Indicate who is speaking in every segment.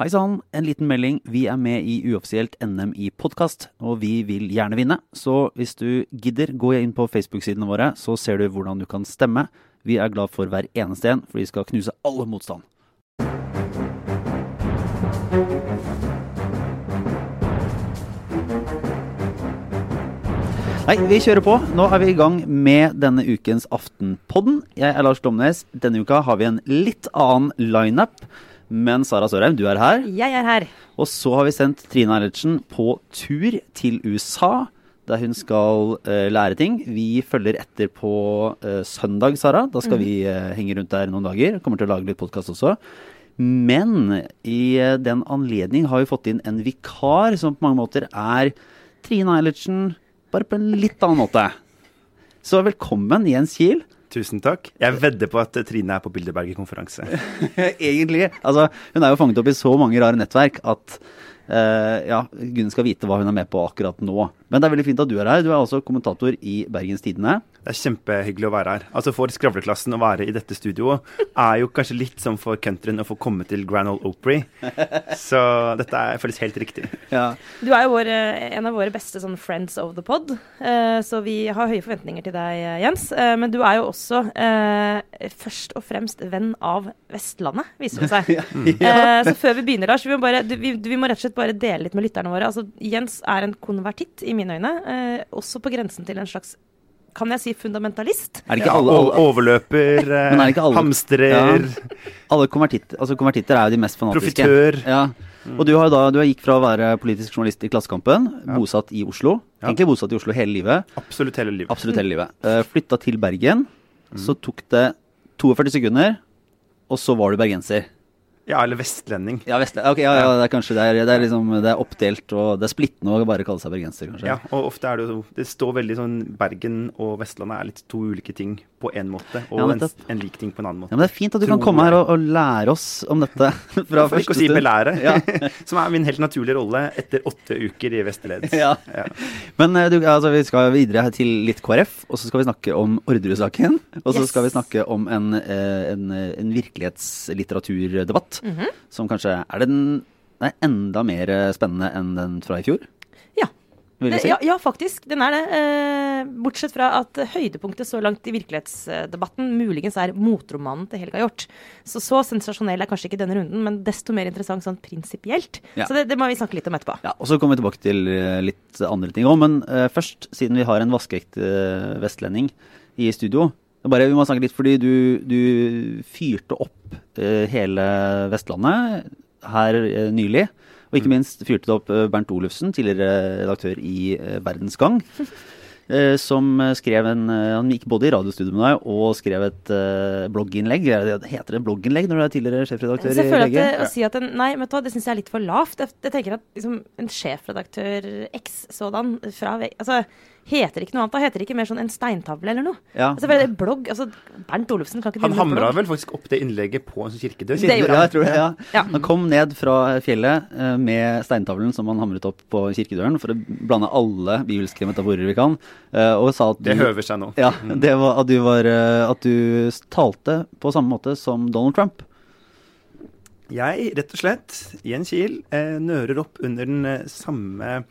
Speaker 1: Hei sann, en liten melding. Vi er med i uoffisielt NM i podkast, og vi vil gjerne vinne. Så hvis du gidder, gå inn på Facebook-sidene våre, så ser du hvordan du kan stemme. Vi er glad for hver eneste en, for vi skal knuse alle motstand. Nei, vi kjører på. Nå er vi i gang med denne ukens Aftenpodden. Jeg er Lars Domnes. Denne uka har vi en litt annen lineup. Men Sara Sørheim, du er her.
Speaker 2: Jeg er her.
Speaker 1: Og så har vi sendt Trine Eilertsen på tur til USA, der hun skal uh, lære ting. Vi følger etter på uh, søndag, Sara. Da skal mm. vi uh, henge rundt der noen dager. Kommer til å lage litt podkast også. Men i den anledning har vi fått inn en vikar som på mange måter er Trine Eilertsen bare på en litt annen måte. Så velkommen, Jens Kiel.
Speaker 3: Tusen takk. Jeg vedder på at Trine er på Bilderberger-konferanse.
Speaker 1: Egentlig. Altså, hun er jo fanget opp i så mange rare nettverk at uh, ja, Gunn skal vite hva hun er med på akkurat nå. Men det er veldig fint at du er her. Du er også kommentator i Bergens Tidende.
Speaker 3: Det er kjempehyggelig å være her. Altså For skravleklassen å være i dette studioet er jo kanskje litt som for countryen å få komme til Grand Ole Opry. Så dette er, føles helt riktig.
Speaker 2: Ja. Du er jo vår, eh, en av våre beste sånn friends of the pod, uh, så vi har høye forventninger til deg, Jens. Uh, men du er jo også først og fremst venn av Vestlandet, viser det seg. ja. så før vi begynner, Lars, vi må, bare, vi, vi må, rett og slett bare dele litt med lytterne våre. Altså, Jens er en konvertitt i mine øyne, også på grensen til en slags kan jeg si fundamentalist?
Speaker 3: Er det ikke alle, alle Overløper, eh, alle, hamstrer ja.
Speaker 1: Alle konvertitter, altså konvertitter er jo de mest fanatiske.
Speaker 3: Profitør.
Speaker 1: Ja. Mm. Og du har da, du gikk fra å være politisk journalist i Klassekampen, ja. bosatt i Oslo. Ja. Egentlig bosatt i Oslo hele livet.
Speaker 3: Absolutt hele livet.
Speaker 1: Absolutt hele livet. Uh, Flytta til Bergen. Mm. Så tok det 42 sekunder, og så var du bergenser.
Speaker 3: Ja, eller vestlending.
Speaker 1: Ja, vestlending. Okay, ja, ja, det er kanskje det er, det er, liksom, det er oppdelt og det er splittende å bare kalle seg bergenser, kanskje.
Speaker 3: Ja, og ofte er det jo Det står veldig sånn Bergen og Vestlandet er litt to ulike ting på en måte, og ja, en, en, lik ting på en annen måte.
Speaker 1: Ja, men Det er fint at du Tror kan komme her og, og, lære oss om dette.
Speaker 3: fra For ikke å si belære, ja. som er min helt naturlige rolle etter åtte uker i Vesterleds.
Speaker 1: Ja. ja. Men eh, du, altså, vi skal videre til litt KrF, og så skal vi snakke om Orderud-saken. Og så yes. skal vi snakke om en, eh, en, en virkelighetslitteraturdebatt, mm -hmm. som kanskje er den Nei, enda mer spennende enn den fra i fjor
Speaker 2: vil du si? Ja, ja, faktisk. Den er det. Eh, bortsett fra at høydepunktet så langt i virkelighetsdebatten muligens er motromanen til Helga Hjort. Så så sensasjonell er kanskje ikke denne runden, men desto mer interessant sånn prinsipielt. Ja. Så det, det, må vi snakke litt om etterpå.
Speaker 1: Ja, og Så kommer vi tilbake til eh, litt andre ting òg. Men først, siden vi har en vaskeekte vestlending i studio bare, Vi må snakke litt fordi du, du fyrte opp uh, hele Vestlandet her nylig. Og ikke minst fyrte det opp eh, Bernt Olufsen, tidligere redaktør i Verdens Gang. Som skrev en Han gikk både i radiostudio med deg og skrev et blogginnlegg. Heter det blogginnlegg når du er tidligere sjefredaktør i VG?
Speaker 2: Å si at en, Nei, vet du det syns jeg er litt for lavt. Jeg, jeg tenker at liksom, en sjefredaktør X sådan fra VG altså, heter ikke noe annet. Da heter det ikke mer sånn en steintavle eller noe. Ja. Altså, bare det blogg, altså, Bernt Olufsen kan ikke
Speaker 3: Han hamra vel faktisk opp det innlegget på en sånn kirkedør?
Speaker 1: Det gjorde han. Ja, jeg tror det, ja. ja. Han kom ned fra fjellet uh, med steintavlen som han hamret opp på kirkedøren, for å blande alle bibelske metaforer vi kan, uh, og sa at
Speaker 3: du, Det høver seg nå.
Speaker 1: Ja, mm. det var at du, var, uh, at du talte på samme måte som Donald Trump.
Speaker 3: Jeg, rett og slett, i en kil, nører opp under den samme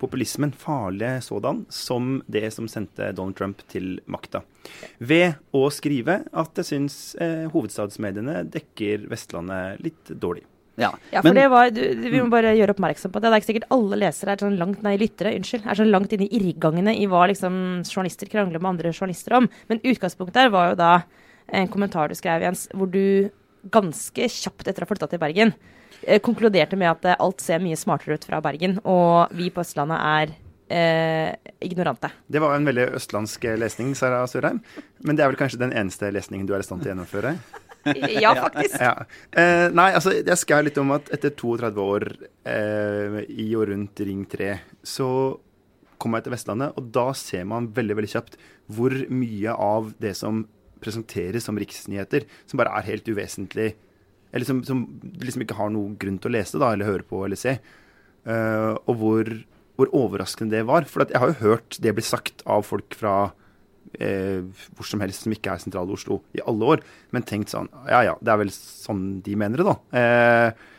Speaker 3: populismen, farlig sådan, som det som sendte Donald Trump til makta. Ved å skrive at jeg syns eh, hovedstadsmediene dekker Vestlandet litt dårlig.
Speaker 2: Ja, ja for men, det var, du, Vi må bare gjøre oppmerksom på det. Det er ikke sikkert alle lesere er sånn langt nei, lyttere, unnskyld, er sånn langt inne i irrgangene i hva liksom journalister krangler med andre journalister om. Men utgangspunktet her var jo da en kommentar du skrev, Jens, hvor du ganske kjapt etter å ha flytta til Bergen konkluderte med at eh, alt ser mye smartere ut fra Bergen, og vi på Østlandet er eh, ignorante.
Speaker 3: Det var en veldig østlandsk lesning, Sara Sørheim. Men det er vel kanskje den eneste lesningen du er i stand til å gjennomføre?
Speaker 2: ja, faktisk. Ja.
Speaker 3: Eh, nei, altså, jeg skrev litt om at etter 32 år eh, i og rundt Ring 3, så kom jeg til Vestlandet, og da ser man veldig, veldig kjapt hvor mye av det som presenteres som riksnyheter, som bare er helt uvesentlig eller som, som, liksom ikke har noen grunn til å lese da, eller høre på eller se. Uh, og hvor, hvor, overraskende det var. For jeg har jo hørt det bli sagt av folk fra uh, hvor som helst som ikke er sentrale Oslo i alle år, men tenkt sånn Ja ja, det er vel sånn de mener det, da. Uh,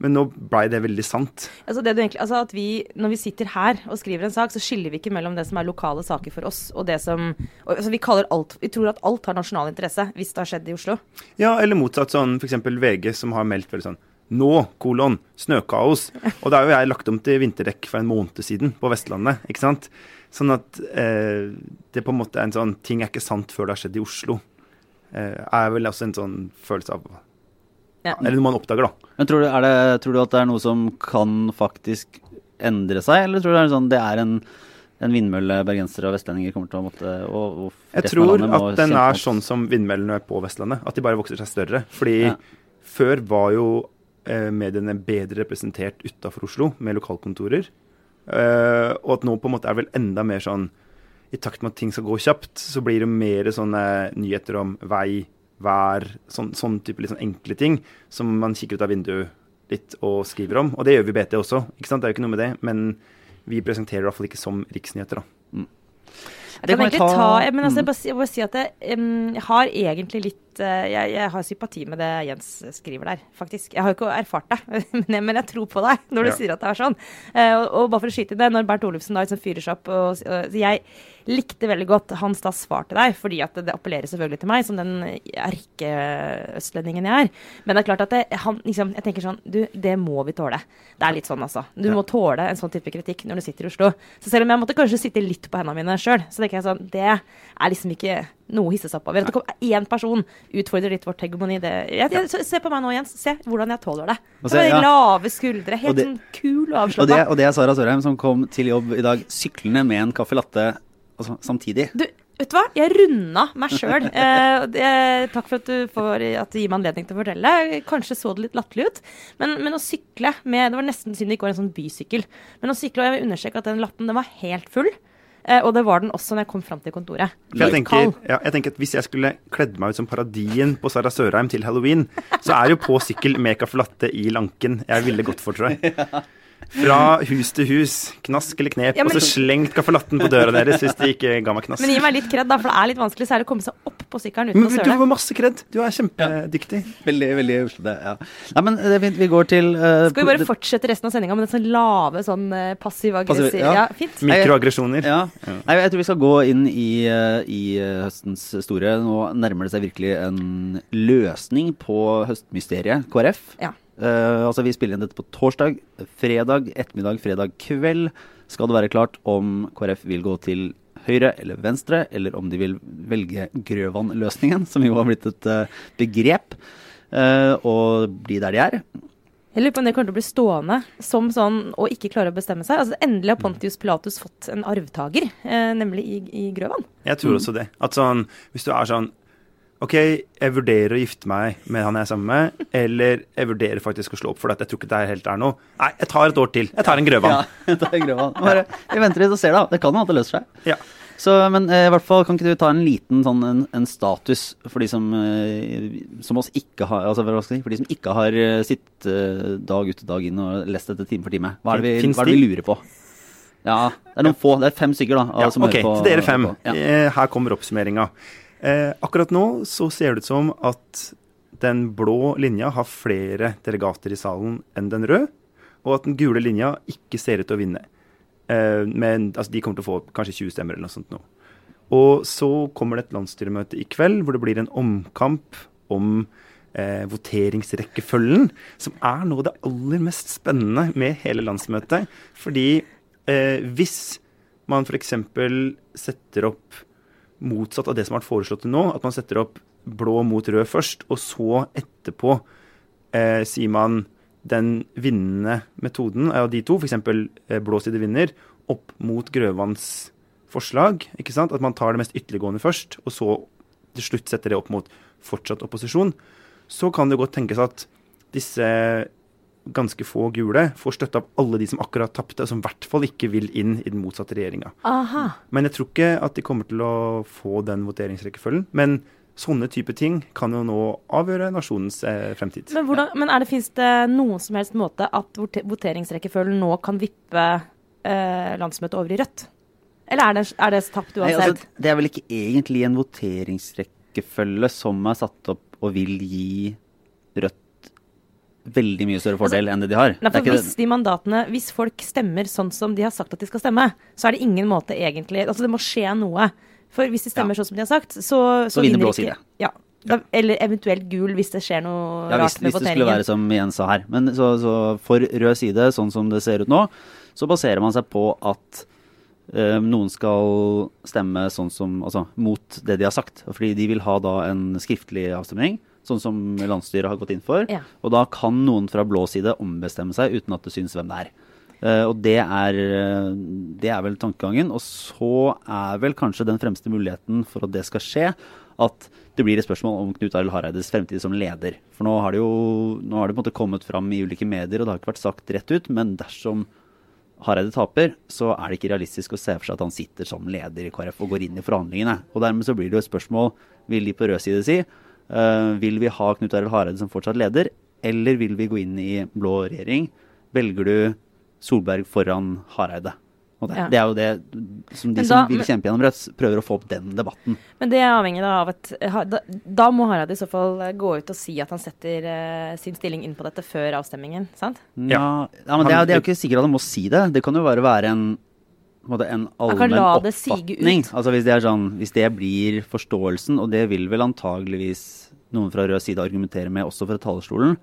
Speaker 3: Men nå blei det veldig sant.
Speaker 2: Altså det egentlig, altså at vi, Når vi sitter her og skriver en sak, så skiller vi ikke mellom det som er lokale saker for oss, og det som og, altså vi, alt, vi tror at alt har nasjonal interesse, hvis det har skjedd i Oslo.
Speaker 3: Ja, eller motsatt sånn f.eks. VG som har meldt veldig sånn Nå, kolon, snøkaos. Og da har jo jeg lagt om til vinterdekk for en måned siden på Vestlandet. ikke sant? Sånn at eh, det på en måte er en sånn Ting er ikke sant før det har skjedd i Oslo. Eh, er vel også en sånn følelse av
Speaker 2: Ja.
Speaker 3: Eller noe man oppdager, da.
Speaker 1: Men tror du, er det, tror du at det er noe som kan faktisk endre seg, eller tror du det er, sånn, det er en, en vindmølle bergensere og vestlendinger kommer til å måtte og, og
Speaker 3: Jeg tror at den er
Speaker 1: mot?
Speaker 3: sånn som vindmøllene på Vestlandet. At de bare vokser seg større. Fordi
Speaker 1: Ja.
Speaker 3: før var jo eh, mediene bedre representert utafor Oslo, med lokalkontorer. Eh, og at nå på en måte er vel enda mer sånn I takt med at ting skal gå kjapt, så blir det mer sånne nyheter om vei, vær, sånn, sånn type sånn enkle ting som man kikker ut av vinduet litt og skriver om. Og det gjør vi i BT også, ikke sant? det er jo ikke noe med det. Men vi presenterer i hvert fall ikke som riksnyheter, da.
Speaker 2: Jeg kan
Speaker 1: kan jeg
Speaker 2: egentlig
Speaker 1: ta-
Speaker 2: ta, men altså,
Speaker 1: Mm.
Speaker 2: jeg, bare, si- jeg, bare si at jeg, um, har egentlig litt eh, jeg, jeg har sympati med det Jens skriver der, faktisk. Jeg har jo ikke erfart det, men jeg, tror på deg når du
Speaker 3: Ja.
Speaker 2: sier at det er sånn. Eh, og, og bare for å skyte inn det, når Bernt Olufsen da liksom fyrer seg opp og, og Jeg likte veldig godt hans da svar til deg, fordi at det, det appellerer selvfølgelig til meg, som den erkeøstlendingen jeg er. Men det er klart at det, han, liksom, jeg tenker sånn Du, det må vi tåle. Det er litt sånn, altså. Du
Speaker 3: Ja.
Speaker 2: må tåle en sånn type kritikk når du sitter i Oslo. Så selv om jeg måtte kanskje sitte litt på hendene mine sjøl, så tenker jeg sånn Det er liksom ikke noe å hisse seg opp over. At det kommer én person utfordrer litt vårt hegemoni, det jeg, jeg, Se på meg nå, Jens. Se hvordan jeg tåler det.
Speaker 1: Og se, ja.
Speaker 2: Lave skuldre. Helt
Speaker 1: Og det-
Speaker 2: sånn kul og
Speaker 1: Og det,
Speaker 2: avslappa.
Speaker 1: og det er Sara Sørheim som kom til jobb i dag syklende med en caffè latte altså, samtidig.
Speaker 2: Du, vet du hva? Jeg runda meg sjøl. Eh, takk for at du, får, at du gir meg anledning til å fortelle. Kanskje så det litt latterlig ut, men, men å sykle med Det var nesten synd det ikke var en sånn bysykkel. Men å sykle, og jeg vil understreke at den latten den var helt full. Eh, og det var den også når jeg kom fram til kontoret.
Speaker 3: For jeg, tenker, ja, jeg tenker at Hvis jeg skulle kledd meg ut som paradien på Sara Sørheim til halloween, så er jo på sykkel med caffè latte i Lanken jeg ville gått for, tror jeg. Fra hus til hus, knask eller knep,
Speaker 2: Ja, men-
Speaker 3: og så slengt kaffelatten på døra deres hvis de ikke ga meg knask.
Speaker 2: Men gi meg litt kred, da, for det er litt vanskelig særlig å komme seg opp på sykkelen uten
Speaker 3: Men
Speaker 2: å
Speaker 3: du
Speaker 2: har
Speaker 3: får masse kred. Du er kjempedyktig.
Speaker 1: Veldig, veldig uslete. Ja. Nei, men det er fint. Vi går til uh,
Speaker 2: Skal vi bare fortsette resten av sendinga med den sånn lave sånn uh, passiv-aggressiv
Speaker 1: ja.
Speaker 2: ja. fint.
Speaker 3: Mikroaggresjoner.
Speaker 1: Ja. Nei, jeg tror vi skal gå inn i, uh, i eh, høstens store. Nå nærmer det seg virkelig en løsning på høstmysteriet KrF.
Speaker 2: Ja.
Speaker 1: Eh, altså Vi spiller inn dette på torsdag. Fredag ettermiddag, fredag kveld skal det være klart om KrF vil gå til høyre eller venstre, eller om de vil velge Grøvan-løsningen, som jo har blitt et uh, begrep, uh, og bli der de er.
Speaker 2: Jeg lurer på om det kommer til å bli stående som sånn og ikke klare å bestemme seg. Altså Endelig har Pontius Pilatus fått en arvtaker, eh, nemlig i, i Grøvan.
Speaker 3: Jeg tror også det. At sånn, hvis du er sånn OK, jeg vurderer å gifte meg med han jeg er sammen med, eller jeg vurderer faktisk å slå opp for det, jeg tror ikke det helt er noe. Nei, jeg tar et år til. Jeg tar en Grøvan.
Speaker 1: Ja, jeg tar en Grøvan. Bare, vi venter litt og ser, da. Det kan jo at det løser seg.
Speaker 3: Ja.
Speaker 1: Så, men eh, i hvert fall kan ikke du ta en liten sånn en, en status for de som, eh, som oss ikke har altså, si, For de som ikke har sittet eh, dag ut og dag inn og lest dette time for time. Hva er det vi, hva er det vi lurer på? Ja, det er noen få. Det er fem stykker, da.
Speaker 3: Ja, ok, til dere fem.
Speaker 1: Ja.
Speaker 3: Eh, Her kommer oppsummeringa. Eh, akkurat nå så ser det ut som at den blå linja har flere delegater i salen enn den røde, og at den gule linja ikke ser ut til å vinne. Eh, men altså, de kommer til å få kanskje 20 stemmer eller noe sånt nå. Og så kommer det et landsstyremøte i kveld hvor det blir en omkamp om eh, voteringsrekkefølgen, som er noe av det aller mest spennende med hele landsmøtet. Fordi eh, hvis man f.eks. setter opp motsatt av det som har vært foreslått til nå, at man setter opp blå mot rød først, og så etterpå eh, sier man den vinnende metoden av de to, f.eks. Eh, blå side vinner, opp mot Grøvans forslag. ikke sant? At man tar det mest ytterliggående først, og så til slutt setter det opp mot fortsatt opposisjon. Så kan det godt tenkes at disse ganske få gule får støtte av alle de som akkurat tapte, og som i hvert fall ikke vil inn i den motsatte regjeringa. Men jeg tror ikke at de kommer til å få den voteringsrekkefølgen. Men sånne type ting kan jo nå avgjøre nasjonens eh, fremtid.
Speaker 2: Men, hvordan, men er det, fins det noen som helst måte at voteringsrekkefølgen nå kan vippe eh, landsmøtet over i rødt? Eller er det, er det tapt
Speaker 1: Nei,
Speaker 2: uansett?
Speaker 1: altså, det er vel ikke egentlig en voteringsrekkefølge som er satt opp og vil gi Rødt veldig mye større fordel enn det de har.
Speaker 2: Nei, for hvis de mandatene, hvis folk stemmer sånn som de har sagt at de skal stemme, så er det ingen måte egentlig Altså det må skje noe. For hvis de stemmer
Speaker 1: Ja.
Speaker 2: sånn som de har sagt, så, så,
Speaker 1: Så vinner blå side.
Speaker 2: Ja. Da, eller eventuelt gul hvis det skjer noe
Speaker 1: Ja, hvis,
Speaker 2: rart med
Speaker 1: hvis det skulle være som Jens sa her. Men så, så for rød side, sånn som det ser ut nå, så baserer man seg på at eh, noen skal stemme sånn som, altså, mot det de har sagt. Fordi de vil ha da en skriftlig avstemning, sånn som landsstyret har gått inn for.
Speaker 2: Ja.
Speaker 1: Og da kan noen fra blå side ombestemme seg uten at det syns hvem det er. Uh, og det er, eh, det er vel tankegangen. Og så er vel kanskje den fremste muligheten for at det skal skje, at det blir et spørsmål om Knut Arild Hareides fremtid som leder. For nå har det jo nå har det på en måte kommet fram i ulike medier, og det har ikke vært sagt rett ut. Men dersom Hareide taper, så er det ikke realistisk å se for seg at han sitter som leder i KrF og går inn i forhandlingene. Og dermed så blir det jo et spørsmål, vil de på rød side si, vil vi ha Knut Arild Hareide som fortsatt leder, eller vil vi gå inn i blå regjering? Velger du Solberg foran Hareide? Det,
Speaker 2: Ja.
Speaker 1: det er jo det som de
Speaker 2: da,
Speaker 1: som vil kjempe gjennom Rødt, prøver å få opp den debatten.
Speaker 2: Men det er avhengig av at Da, da må Hareide i så fall eh, gå ut og si at han setter uh, sin stilling inn på dette før avstemningen, sant?
Speaker 1: Ja, ja men det er, det er jo ikke sikkert at han må si det. Det kan jo bare være en, en, en allmenn oppfatning. Altså hvis det, er sånn, hvis det blir forståelsen, og det vil vel antageligvis noen fra rød side argumentere med også fra talerstolen.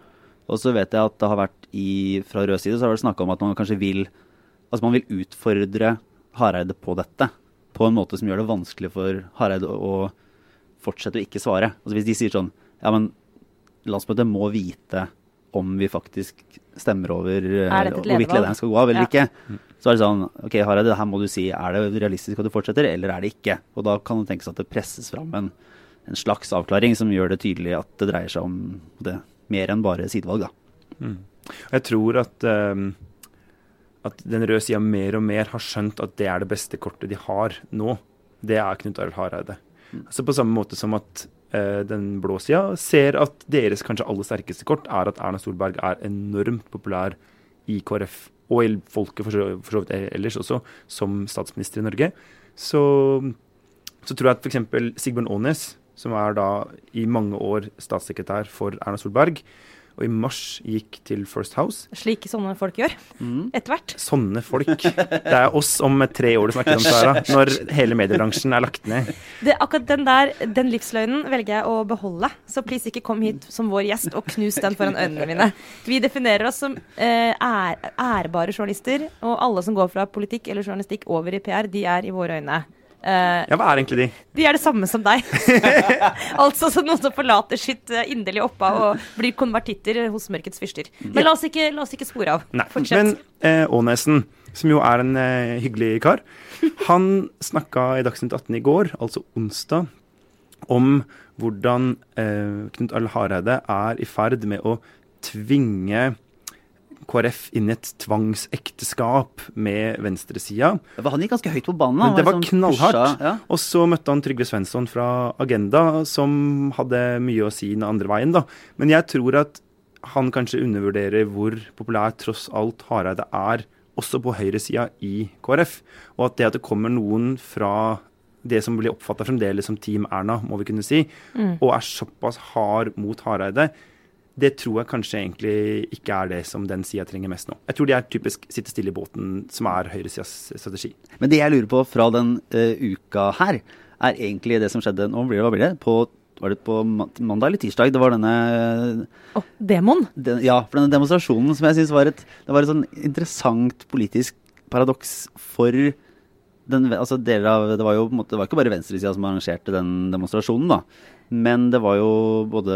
Speaker 1: Og så vet jeg at det har vært i, fra rød side så har det snakka om at man kanskje vil Altså man vil utfordre Hareide på dette. På en måte som gjør det vanskelig for Hareide å fortsette å ikke svare. Altså Hvis de sier sånn Ja, men landsmøtet må vite om vi faktisk stemmer over eh, hvorvidt lederen skal gå av eller
Speaker 2: Ja.
Speaker 1: ikke. Så er det sånn Ok, Hareide, her må du si er det realistisk at du fortsetter, eller er det ikke? Og da kan det tenkes at det presses fram en, en slags avklaring som gjør det tydelig at det dreier seg om det mer enn bare sidevalg, da.
Speaker 3: Mm. Jeg tror at, um at den røde sida mer og mer har skjønt at det er det beste kortet de har nå. Det er Knut Arild Hareide. Altså På samme måte som at eh, den blå sida ser at deres kanskje aller sterkeste kort er at Erna Solberg er enormt populær i KrF, og folket for for så vidt ellers også, som statsminister i Norge. Så, så tror jeg at f.eks. Sigbjørn Aanes, som er da i mange år statssekretær for Erna Solberg, og i mars gikk til First House.
Speaker 2: Slik sånne folk gjør. Etter hvert.
Speaker 3: Sånne folk. Det er oss om tre år du snakker om, Sara, når hele mediebransjen er lagt ned.
Speaker 2: Det, akkurat den der, den livsløgnen velger jeg å beholde. Så please ikke kom hit som vår gjest og knus den foran øynene mine. Vi definerer oss som eh, ærbare journalister, og alle som går fra politikk eller journalistikk over i PR, de er i våre øyne eh,
Speaker 3: Ja, hva er egentlig de?
Speaker 2: De er det samme som deg. altså så noen som forlater sitt eh, inderlige opphav og blir konvertitter hos mørkets fyrster. Men la oss ikke, la oss ikke spore av.
Speaker 3: Nei,
Speaker 2: Fortsett.
Speaker 3: men uh, Ånesen, som jo er en uh, hyggelig kar, han snakka i Dagsnytt 18 i går, altså onsdag, om hvordan eh, Knut Arild Hareide er i ferd med å tvinge KrF inn i et tvangsekteskap med venstresida.
Speaker 1: Han gikk ganske høyt på banen.
Speaker 3: Men det var
Speaker 1: sånn
Speaker 3: knallhardt.
Speaker 1: pusha- Ja.
Speaker 3: Og så møtte han Trygve Svensson fra Agenda, som hadde mye å si den andre veien, da. Men jeg tror at han kanskje undervurderer hvor populær tross alt Hareide er, også på høyresida i KrF. Og at det at det kommer noen fra det som blir oppfatta fremdeles som Team Erna, må vi kunne si, og er såpass hard mot Hareide, det tror jeg kanskje egentlig ikke er det som den sida trenger mest nå. Jeg tror det er typisk sitte stille i båten, som er høyresidas strategi.
Speaker 1: Men det jeg lurer på fra den uh, uka her, er egentlig det som skjedde Nå blir det, hva blir det? På, var det på mandag eller tirsdag? Det var denne
Speaker 2: Å, demon.
Speaker 1: den, ja, for denne demonstrasjonen som jeg syns var et Det var et sånn interessant politisk paradoks for den, altså av, Det var jo måte, det var ikke bare venstresida som arrangerte den demonstrasjonen, da. Men det var jo både,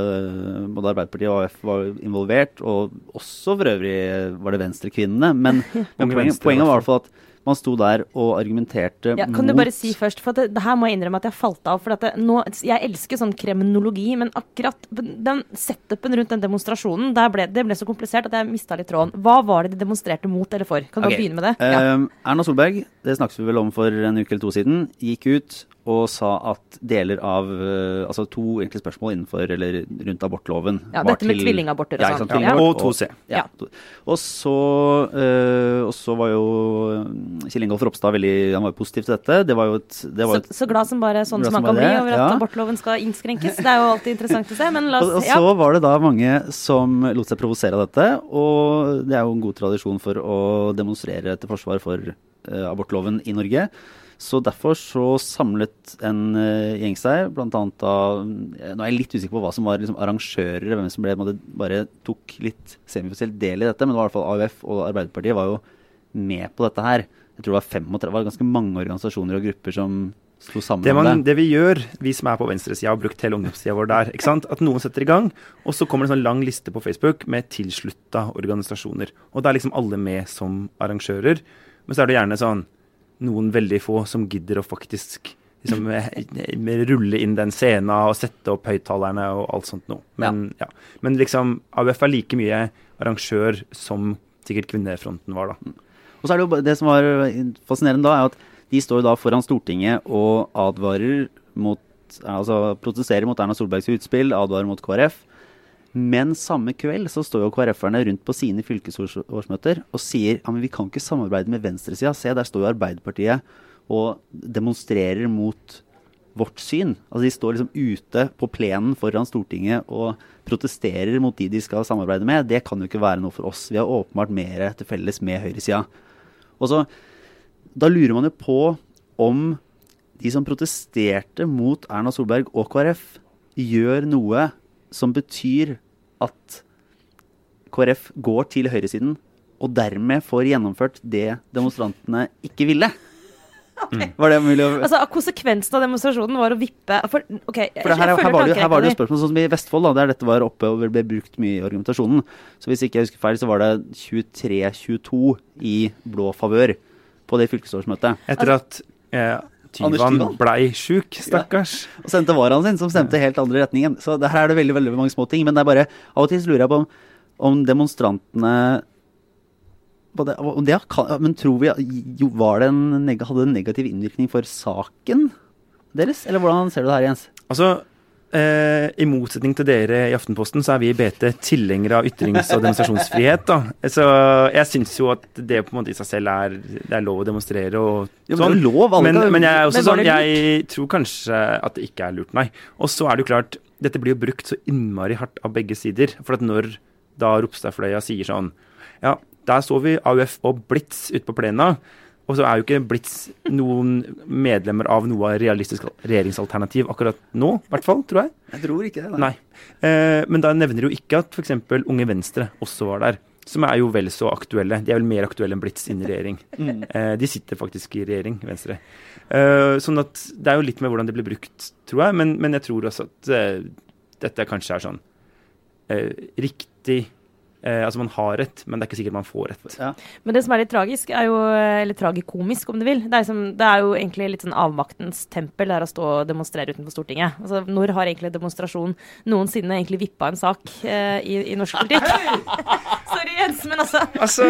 Speaker 1: både Arbeiderpartiet og AF var involvert, og også for øvrig var det venstrekvinnene. Men, men poenget, poenget var i
Speaker 3: hvert
Speaker 1: fall at man sto der og argumenterte
Speaker 2: Ja, kan
Speaker 1: mot
Speaker 2: du bare si først, for at det, det her må jeg innrømme at jeg falt av. for at det, nå, Jeg elsker sånn kriminologi, men akkurat den setupen rundt den demonstrasjonen, der ble, det ble så komplisert at jeg mista litt tråden. Hva var det de demonstrerte mot eller for? Kan du okay. begynne med det? Ja.
Speaker 1: Uh, Erna Solberg, det snakket vi vel om for en uke eller to siden, gikk ut og sa at deler av eh, Altså to enkle spørsmål innenfor eller rundt abortloven
Speaker 2: Ja,
Speaker 1: var
Speaker 2: dette med tvillingaborter og
Speaker 1: sånt. sant,
Speaker 2: sånn.
Speaker 3: Ja, og 2C.
Speaker 1: Ja. Og så, øh, og så var jo Kjell Ingolf Ropstad veldig, han var jo positiv til dette. Det var jo et, det var
Speaker 2: Så,
Speaker 1: et
Speaker 2: så glad som bare sånn som man kan bli over at
Speaker 1: ja.
Speaker 2: abortloven skal innskrenkes. Det er jo alltid interessant å se, men la
Speaker 1: og, og
Speaker 2: ja.
Speaker 1: så var det da mange som lot seg provosere av dette, og det er jo en god tradisjon for å demonstrere til forsvar for øh, abortloven i Norge. Så derfor så samlet en uh, gjeng seg, annet da eh, Nå er jeg litt usikker på hva som var liksom, arrangører, hvem som ble, måtte, bare tok litt semioffisielt del i dette, men det var i hvert fall AUF og Arbeiderpartiet var jo med på dette her. Jeg tror det var 35, det var ganske mange organisasjoner og grupper som slo sammen
Speaker 3: Det, man,
Speaker 1: det.
Speaker 3: det vi gjør, vi som er på venstresida og har brukt hele ungdomstida vår der, ikke sant? at noen setter i gang, og så kommer det en sånn lang liste på Facebook med tilslutta organisasjoner. Og da er liksom alle med som arrangører. Men så er det gjerne sånn noen veldig få som gidder å faktisk liksom, eh, rulle inn den scenen og sette opp høyttalerne og alt sånt noe. Men, ja. Men liksom, AUF er like mye arrangør som sikkert Kvinnefronten var, da.
Speaker 1: Og så er det jo det som var fascinerende da, er at de står da foran Stortinget og advarer mot Altså protesterer mot Erna Solbergs utspill, advarer mot KrF. Men samme kveld så står jo KrF-erne rundt på sine fylkesårsmøter og sier ja, men vi kan ikke samarbeide med venstresida. Se, der står jo Arbeiderpartiet og demonstrerer mot vårt syn. Altså De står liksom ute på plenen foran Stortinget og protesterer mot de de skal samarbeide med. Det kan jo ikke være noe for oss. Vi har åpenbart mer til felles med høyresida. Og så, Da lurer man jo på om de som protesterte mot Erna Solberg og KrF, gjør noe som betyr at KrF går til høyresiden og dermed får gjennomført det demonstrantene ikke ville. Var det mulig å
Speaker 2: Altså, Konsekvensen av demonstrasjonen var å vippe For, okay,
Speaker 1: For det her,
Speaker 2: jeg
Speaker 1: her, var det, her var det jo spørsmål sånn som i Vestfold, da, der dette var oppe og ble brukt mye i argumentasjonen. Så hvis ikke jeg husker feil, så var det 23-22 i blå favør på det fylkesårsmøtet.
Speaker 3: Etter at eh, Tyvan blei sjuk, stakkars.
Speaker 1: Og sendte varaen sin, som stemte helt andre retningen. Så her er det veldig veldig mange små ting. Men det er bare, av og til lurer jeg på om, om demonstrantene det, om det, Men tror vi jo, var det en, Hadde det en negativ innvirkning for saken deres? Eller hvordan ser du det her, Jens?
Speaker 3: Altså, eh, I motsetning til dere i Aftenposten, så er vi i BT tilhengere av ytrings- og demonstrasjonsfrihet. da. Så jeg syns jo at det på en måte i seg selv er, det er lov å demonstrere og
Speaker 1: men
Speaker 3: sånn.
Speaker 1: jo lov,
Speaker 3: men, men jeg er også
Speaker 2: Men
Speaker 3: sånn, jeg tror kanskje at det ikke er lurt, nei. Og så er det jo klart, dette blir jo brukt så innmari hardt av begge sider. For at når da Ropstadfløya sier sånn Ja, der så vi AUF og Blitz ute på plena. Og så er jo ikke Blitz noen medlemmer av noe realistisk regjeringsalternativ akkurat nå, i hvert fall, tror jeg.
Speaker 1: Jeg tror ikke det.
Speaker 3: Nei. Eh, men da nevner jo ikke at f.eks. Unge Venstre også var der. Som er jo vel så aktuelle. De er vel mer aktuelle enn Blitz inn i regjering.
Speaker 1: Mm.
Speaker 3: Eh, de sitter faktisk i regjering, Venstre. Eh, sånn at det er jo litt med hvordan det blir brukt, tror jeg. Men, men jeg tror også at dette kanskje er sånn eh, riktig eh, Altså man har rett, men det er ikke sikkert man får rett.
Speaker 1: Ja.
Speaker 2: Men det som er litt tragisk, er jo, eller tragikomisk om du vil, det er, som, det er jo egentlig litt sånn avmaktens tempel det er å stå og demonstrere utenfor Stortinget. Altså, når har egentlig demonstrasjon noensinne egentlig vippa en sak eh, i, i norsk politikk? Sorry, Jens, men altså
Speaker 3: Altså,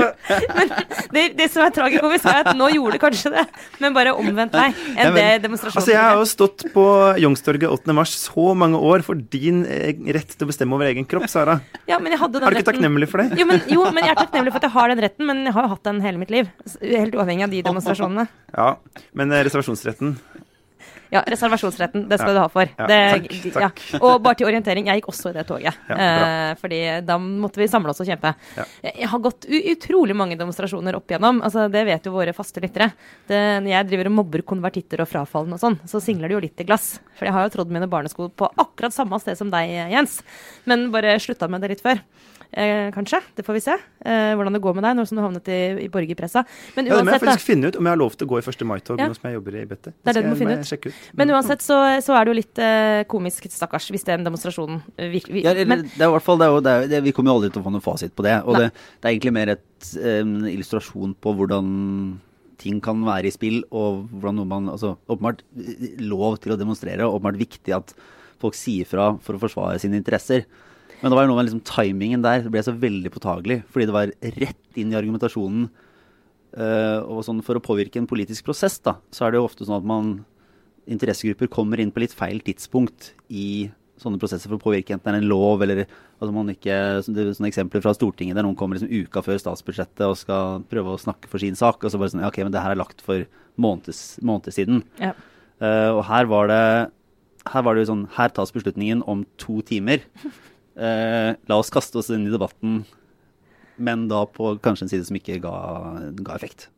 Speaker 2: det, det som er tragikomisk, er at nå gjorde det kanskje det, men bare omvendt vei
Speaker 1: Ja,
Speaker 2: enn
Speaker 1: men-
Speaker 2: det demonstrasjonen
Speaker 3: altså jeg har jo stått på Youngstorget 8. mars så mange år for din eh, rett til å bestemme over egen kropp, Sara.
Speaker 2: Ja, men jeg hadde den
Speaker 3: Er du ikke
Speaker 2: retten-
Speaker 3: takknemlig for det?
Speaker 2: Jo men, jo, men jeg er takknemlig for at jeg har den retten, men jeg har jo hatt den hele mitt liv. Helt uavhengig av de demonstrasjonene.
Speaker 3: Ja, men eh, reservasjonsretten
Speaker 2: Ja, reservasjonsretten, det skal du ha for. Det,
Speaker 3: takk, takk.
Speaker 2: Ja. Og bare til orientering, jeg gikk også i det toget. Eh, fordi da måtte vi samle oss og kjempe.
Speaker 3: Ja.
Speaker 2: Jeg har gått utrolig mange demonstrasjoner opp igjennom. Altså, det vet jo våre faste lyttere. Det, når jeg driver og mobber konvertitter og frafallende og sånn, så singler det jo litt i glass. For jeg har jo trådd mine barnesko på akkurat samme sted som deg, Jens. Men bare slutta med det litt før. Eh, kanskje. Det får vi se. Eh, hvordan det går med deg nå som du havnet i, i borgerpressa. Men
Speaker 3: Ja, det må jeg
Speaker 2: faktisk da.
Speaker 3: finne ut om jeg har lov til å gå i 1. mai-tog
Speaker 2: Ja.
Speaker 3: nå som jeg jobber i BT.
Speaker 2: Det er det du må finne ut. Men uansett så, så er det jo litt eh, komisk, stakkars, hvis den demonstrasjonen eh, virkelig
Speaker 1: Ja,
Speaker 2: Men
Speaker 1: det er i hvert fall, det er jo, det er, det, vi kommer jo aldri til å få noen fasit på det. Og det, det er egentlig mer et, en illustrasjon på hvordan ting kan være i spill, og hvordan noe man altså, Åpenbart eh, lov til å demonstrere, og åpenbart viktig at folk sier fra for å forsvare sine interesser. Men det var jo noe med liksom, timingen der. Det ble så veldig påtagelig, fordi det var rett inn i argumentasjonen. Uh, og sånn For å påvirke en politisk prosess, da, så er det jo ofte sånn at man interessegrupper kommer inn på litt feil tidspunkt i sånne prosesser for å påvirke enten en lov eller altså man ikke, sånne eksempler fra Stortinget der noen kommer liksom uka før statsbudsjettet og skal prøve å snakke for sin sak, og så bare sånn ja, OK, men det her er lagt for måneder, måneder siden.
Speaker 2: Ja.
Speaker 1: Uh, og her var det her var det jo sånn Her tas beslutningen om to timer. Uh, la oss kaste oss inn i debatten, men da på kanskje en side som ikke ga, ga effekt.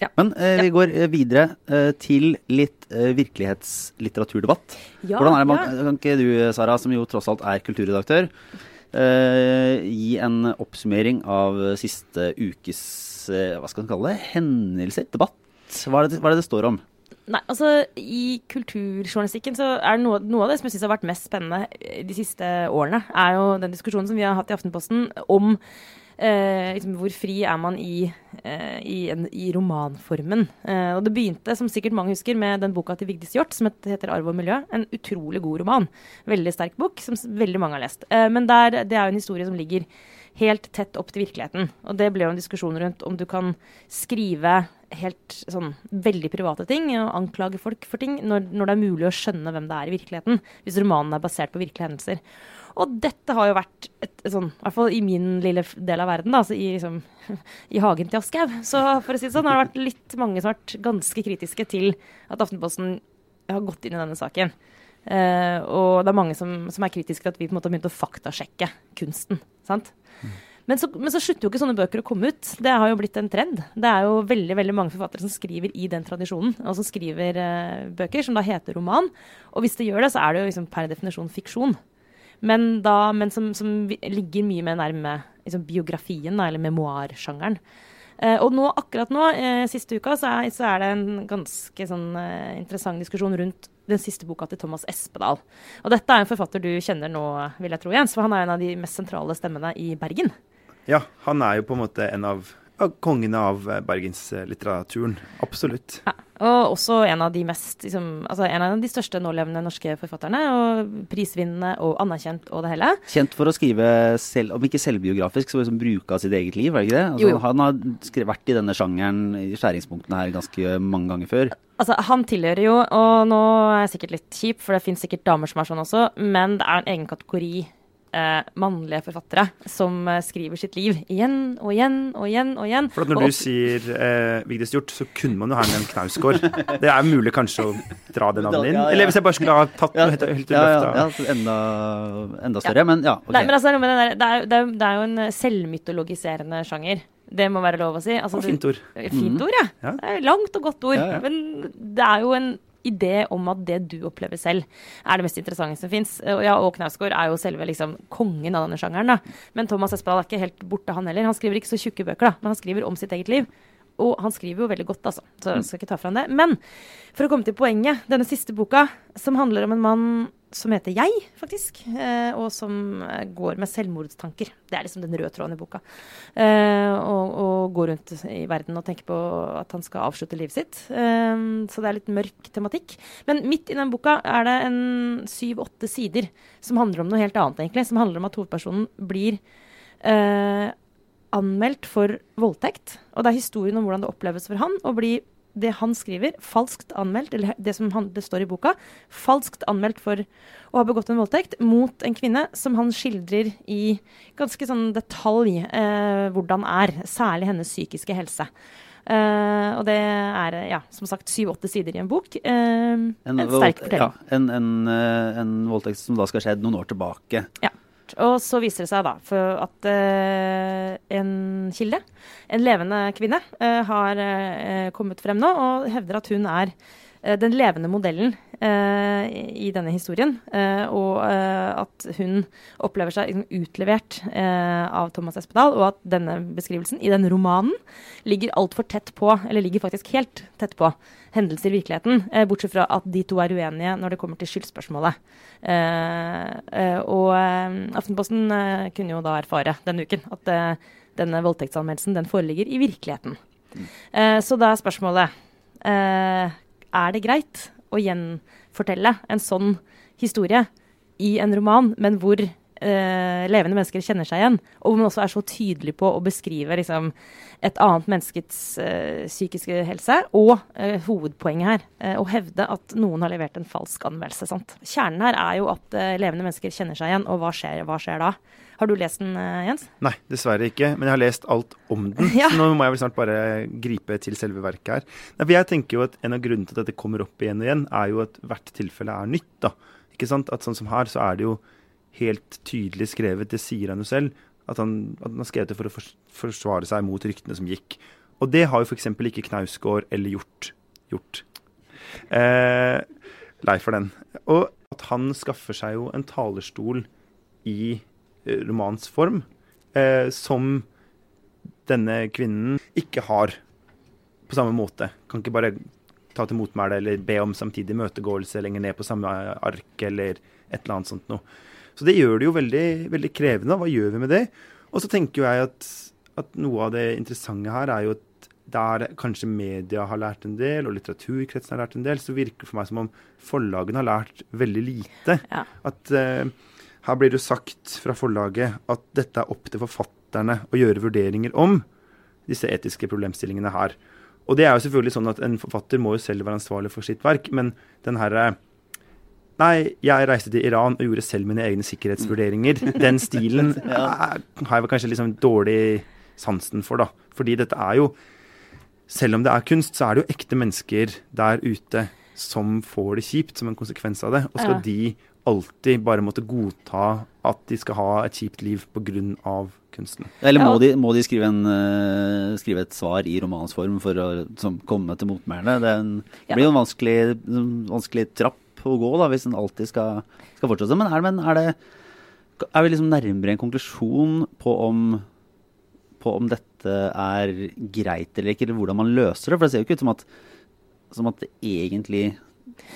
Speaker 2: Ja.
Speaker 1: Men eh, vi går eh, videre eh, til litt eh, virkelighetslitteraturdebatt.
Speaker 2: Ja,
Speaker 1: Hvordan er det man,
Speaker 2: ja.
Speaker 1: Kan ikke du, Sara, som jo tross alt er kulturredaktør, eh, gi en oppsummering av siste ukes eh, hva skal man kalle det, hendelser? Debatt? Hva er det hva er det, det står om?
Speaker 2: Nei, altså I kulturjournalistikken så er det noe, noe av det som jeg syns har vært mest spennende eh, de siste årene, er jo den diskusjonen som vi har hatt i Aftenposten om eh, liksom, hvor fri er man i, eh, i, en, i romanformen. Eh, og Det begynte, som sikkert mange husker, med den boka til Vigdis Hjorth som heter 'Arv og miljø'. En utrolig god roman. Veldig sterk bok, som veldig mange har lest. Eh, men der, det er jo en historie som ligger helt tett opp til virkeligheten. Og det ble jo en diskusjon rundt om du kan skrive helt sånn veldig private ting og anklage folk for ting når, når det er mulig å skjønne hvem det er i virkeligheten, hvis romanen er basert på virkelige hendelser. Og dette har jo vært et, et sånn, i hvert fall i min lille del av verden, da, altså i, liksom, i hagen til Aschehoug, så for å si det sånn, har det vært litt mange som har vært ganske kritiske til at Aftenposten har gått inn i denne saken. Uh, og det er mange som, som er kritiske til at vi på en måte har begynt å faktasjekke kunsten. sant? Men så, men så slutter jo ikke sånne bøker å komme ut. Det har jo blitt en trend. Det er jo veldig veldig mange forfattere som skriver i den tradisjonen, og som skriver eh, bøker som da heter roman. Og hvis det gjør det, så er det jo liksom per definisjon fiksjon. Men, da, men som, som ligger mye mer nærme liksom, biografien, da, eller memoarsjangeren. Eh, og nå, akkurat nå, eh, siste uka, så er, så er det en ganske sånn, eh, interessant diskusjon rundt den siste boka til Thomas Espedal. Og dette er en forfatter du kjenner nå, vil jeg tro, Jens, for han er en av de mest sentrale stemmene i Bergen.
Speaker 3: Ja, han er jo på en måte en av, av kongene av eh, bergenslitteraturen. Absolutt.
Speaker 2: Ja, og også en av de mest liksom, altså en av de største nålevende norske forfatterne. Og prisvinnende og anerkjent og det hele.
Speaker 1: Kjent for å skrive, selv, om ikke selvbiografisk, så liksom bruke av sitt eget liv, er det ikke det? Altså,
Speaker 2: Jo, jo.
Speaker 1: Han har skrevet, vært i denne sjangeren, i skjæringspunktene her, ganske mange ganger før.
Speaker 2: Altså, Han tilhører jo, og nå er jeg sikkert litt kjip, for det fins sikkert damer som er sånn også, men det er en egen kategori eh, mannlige forfattere som eh, skriver sitt liv igjen og igjen og igjen og igjen.
Speaker 3: For at når
Speaker 2: Og
Speaker 3: du sier eh, Vigdis Hjorth, så kunne man jo ha en Knausgård. Det er mulig kanskje å dra det navnet inn?
Speaker 1: Ja, ja.
Speaker 3: Eller hvis jeg bare skulle ha tatt noe helt, helt
Speaker 1: ja, ja, ja, enda, enda større, men ja. Okay.
Speaker 2: Nei, men altså, men det, er, det, er, det, er, jo en selvmytologiserende sjanger. Det må være lov å si. Altså,
Speaker 3: Fint ord.
Speaker 2: Fint ord, ja.
Speaker 3: Ja.
Speaker 2: Det er langt og godt ord.
Speaker 1: Ja, ja.
Speaker 2: Men det er jo en idé om at det du opplever selv, er det mest interessante som fins. Og ja, og Knausgård er jo selve liksom kongen av denne sjangeren. da. Men Thomas Espedal er ikke helt borte, han heller. Han skriver ikke så tjukke bøker, da, men han skriver om sitt eget liv. Og han skriver jo veldig godt, altså. Så jeg skal ikke ta fra han det. Men for å komme til poenget. Denne siste boka, som handler om en mann som heter Jeg, faktisk. Eh, og som eh, går med selvmordstanker. Det er liksom den røde tråden i boka. Eh, og, og går rundt i verden og tenker på at han skal avslutte livet sitt. Så det er litt mørk tematikk. Men midt i den boka er det en syv-åtte sider som handler om noe helt annet, egentlig. Som handler om at hovedpersonen blir anmeldt for voldtekt. Og det er historien om hvordan det oppleves for han å bli det han skriver, falskt anmeldt, eller det som han, det står i boka, falskt anmeldt for å ha begått en voldtekt mot en kvinne som han skildrer i ganske sånn detalj eh, hvordan er, særlig hennes psykiske helse. Eh, og det er, ja, som sagt, syv-åtte sider i en bok. Eh, en,
Speaker 1: en,
Speaker 2: sterk fortelling.
Speaker 1: Ja, en, en, eh, en voldtekt som da skal ha skjedd noen år tilbake.
Speaker 2: Og så viser det seg da for at eh, en kilde, en levende kvinne, eh, har eh, kommet frem nå og hevder at hun er eh, den levende modellen eh, i denne historien. eh, og eh, at hun opplever seg liksom, utlevert av Thomas Espedal, og at denne beskrivelsen i den romanen ligger altfor tett på, eller ligger faktisk helt tett på, hendelser i virkeligheten. Bortsett fra at de to er uenige når det kommer til skyldspørsmålet. Og Aftenposten kunne jo da erfare denne uken at denne voldtektsanmeldelsen den foreligger i virkeligheten. Eh, så da er spørsmålet eh, Er det greit å gjenfortelle en sånn historie i en roman, men hvor eh, levende mennesker kjenner seg igjen. Og hvor man også er så tydelig på å beskrive liksom, et annet menneskets eh, psykiske helse. Og eh, hovedpoenget her, å hevde at noen har levert en falsk anmeldelse. Sant? Kjernen her er jo at levende mennesker kjenner seg igjen, og hva skjer, hva skjer da? Har du lest den, eh, Jens?
Speaker 3: Nei, dessverre ikke. Men jeg har lest alt om den.
Speaker 2: Ja.
Speaker 3: Så nå må jeg vel snart bare gripe til selve verket her. Nei, for jeg tenker jo at En av grunnene til at dette kommer opp igjen og igjen, er jo at hvert tilfelle er nytt. da. Ikke sant? At sånn som her, så er det jo helt tydelig skrevet, det sier han jo selv, at han, at han har skrevet det for å forsvare seg mot ryktene som gikk. Og det har jo f.eks. ikke Knausgård eller Hjort gjort. Eh, lei for den. Og at han skaffer seg jo en talerstol i eh, romans form, eh, som denne kvinnen ikke har på samme måte. Kan ikke bare ta til motmæle eller be om samtidig møtegåelse lenger ned på samme ark eller et eller annet sånt noe. Så det gjør det jo veldig, veldig krevende. Hva gjør vi med det? Og så tenker jeg at, at noe av det interessante her er jo at der kanskje media har lært en del, og litteraturkretsen har lært en del, så virker det for meg som om forlagene har lært veldig lite.
Speaker 2: Ja.
Speaker 3: At eh, her blir det sagt fra forlaget at dette er opp til forfatterne å gjøre vurderinger om disse etiske problemstillingene her. Og det er jo selvfølgelig sånn at en forfatter må jo selv være ansvarlig for sitt verk, men den herre Nei, jeg reiste til Iran og gjorde selv mine egne sikkerhetsvurderinger. Den stilen er, har jeg kanskje liksom dårlig sansen for, da. Fordi dette er jo Selv om det er kunst, så er det jo ekte mennesker der ute som får det kjipt som en konsekvens av det. Og skal de alltid bare måtte godta at de skal ha et kjipt liv pga. kunsten?
Speaker 1: Eller må, de, må de skrive, en, uh, skrive et svar i romansform for å som, komme til motmæle? Det, en- det
Speaker 2: Ja.
Speaker 1: blir jo en vanskelig, en vanskelig trapp å gå da, hvis en alltid skal, skal fortsette. Men er, men er det er vi liksom nærmere en konklusjon på om, på om dette er greit eller ikke, eller hvordan man løser det? For det ser jo ikke ut som at, som at det egentlig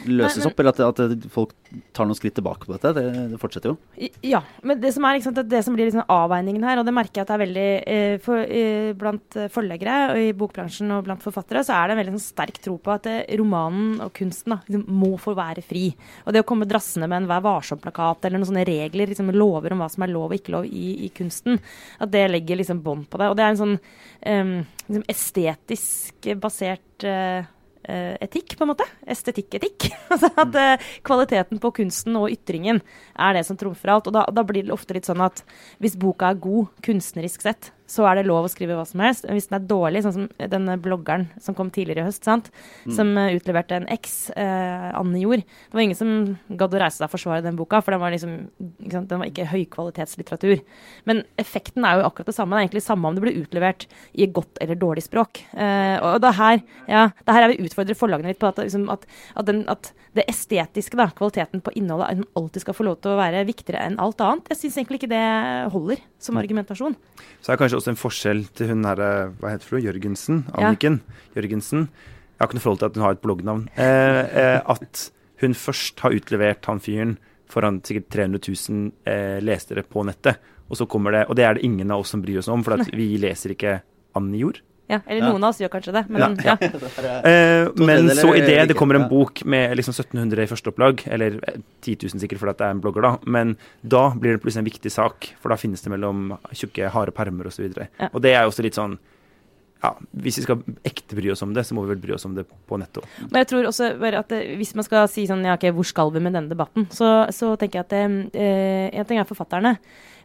Speaker 1: løses
Speaker 2: Nei, men-
Speaker 1: opp, eller at, at folk tar noen skritt tilbake på dette. Det, det fortsetter jo.
Speaker 2: Ja, men det som er sant, det som blir liksom avveiningen her, og det merker jeg at det er veldig eh, for, eh, Blant eh, forleggere og i bokbransjen og blant forfattere, så er det en veldig sånn, sterk tro på at eh, romanen og kunsten da, liksom, må få være fri. Og det å komme drassende med en Vær varsom-plakat eller noen sånne regler, liksom, lover om hva som er lov og ikke lov i, i kunsten, at det legger liksom bånd på det. Og det er en sånn eh, liksom estetisk basert eh, etikk, på en måte. Estetikk-etikk. altså at eh, kvaliteten på kunsten og ytringen er det som trumfer alt. Og da, da blir det ofte litt sånn at hvis boka er god kunstnerisk sett, så er det lov å skrive hva som helst. Hvis den er dårlig, sånn som denne bloggeren som kom tidligere i høst, sant? som mm. utleverte en eks, eh, Anne Jord Det var ingen som gadd å reise seg og forsvare den boka, for den var, liksom, ikke sant? den var ikke høykvalitetslitteratur. Men effekten er jo akkurat det samme. Det er egentlig samme om det blir utlevert i godt eller dårlig språk. Eh, og det er her, ja, det er her jeg vil utfordre forlagene litt på at, liksom, at, at, den, at det estetiske, da, kvaliteten på innholdet, alltid skal få lov til å være viktigere enn alt annet. Jeg syns egentlig ikke det holder som argumentasjon.
Speaker 3: Så er det kanskje også en forskjell til hun herre Hva heter hun? Jørgensen?
Speaker 2: Ja.
Speaker 3: Anniken Jørgensen. Jeg har ikke noe forhold til at hun har et bloggnavn. Eh, eh, at hun først har utlevert han fyren foran sikkert 300 000 eh, lesere på nettet. Og så kommer det Og det er det ingen av oss som bryr oss om, for at vi leser ikke Annie Jord.
Speaker 2: Ja, eller
Speaker 1: Ja.
Speaker 2: noen av oss gjør kanskje det, men ja.
Speaker 3: Eh, men så idet det kommer en bok med liksom 1700 i første opplag, eller eh, 10 000 sikkert fordi det er en blogger, da, men da blir det plutselig en viktig sak, for da finnes det mellom tjukke, harde permer osv. Og, så
Speaker 2: Ja.
Speaker 3: og det er jo også litt sånn ja, Hvis vi skal ekte bry oss om det, så må vi vel bry oss om det på nettet òg.
Speaker 2: Men jeg tror også bare at hvis man skal si sånn, ja, ok, hvor skal vi med denne debatten, så, så tenker jeg at eh, en ting er forfatterne.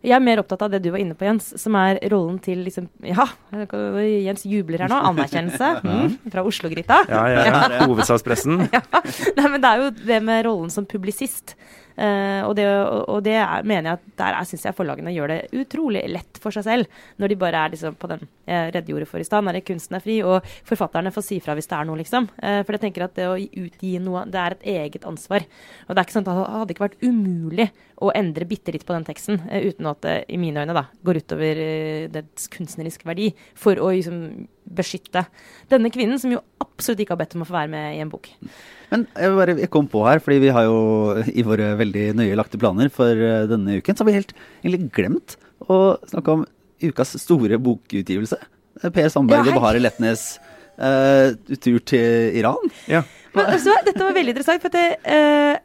Speaker 2: Jeg er mer opptatt av det du var inne på, Jens, som er rollen til liksom Ja, Jens jubler her nå. Anerkjennelse mm, fra Oslo-Gryta.
Speaker 3: Ja, ja, ja. Hovedstadspressen.
Speaker 2: Nei, men det er jo det med rollen som publisist. Eh, og det, og, det er, mener jeg at der syns jeg forlagene gjør det utrolig lett for seg selv. Når de bare er liksom på den jeg redegjorde for i stad, når kunsten er fri, og forfatterne får si fra hvis det er noe, liksom. Eh, for jeg tenker at det å utgi noe, det er et eget ansvar. Og det er ikke sånn at det hadde ikke vært umulig å endre bitte litt på den teksten, eh, uten at det i mine øyne da, går utover dets kunstneriske verdi, for å liksom beskytte denne kvinnen, som jo absolutt ikke har bedt om å få være med i en bok.
Speaker 1: Men jeg, bare, jeg kom på her, fordi vi har jo i våre veldig nøye lagte planer for eh, denne uken, så har vi helt egentlig glemt å snakke om ukas store bokutgivelse. Eh, Per Sandberg
Speaker 2: Ja,
Speaker 1: og Bahareh Letnes uh, tur til Iran.
Speaker 3: Ja.
Speaker 2: Men, altså, dette var veldig interessant, for at det, eh,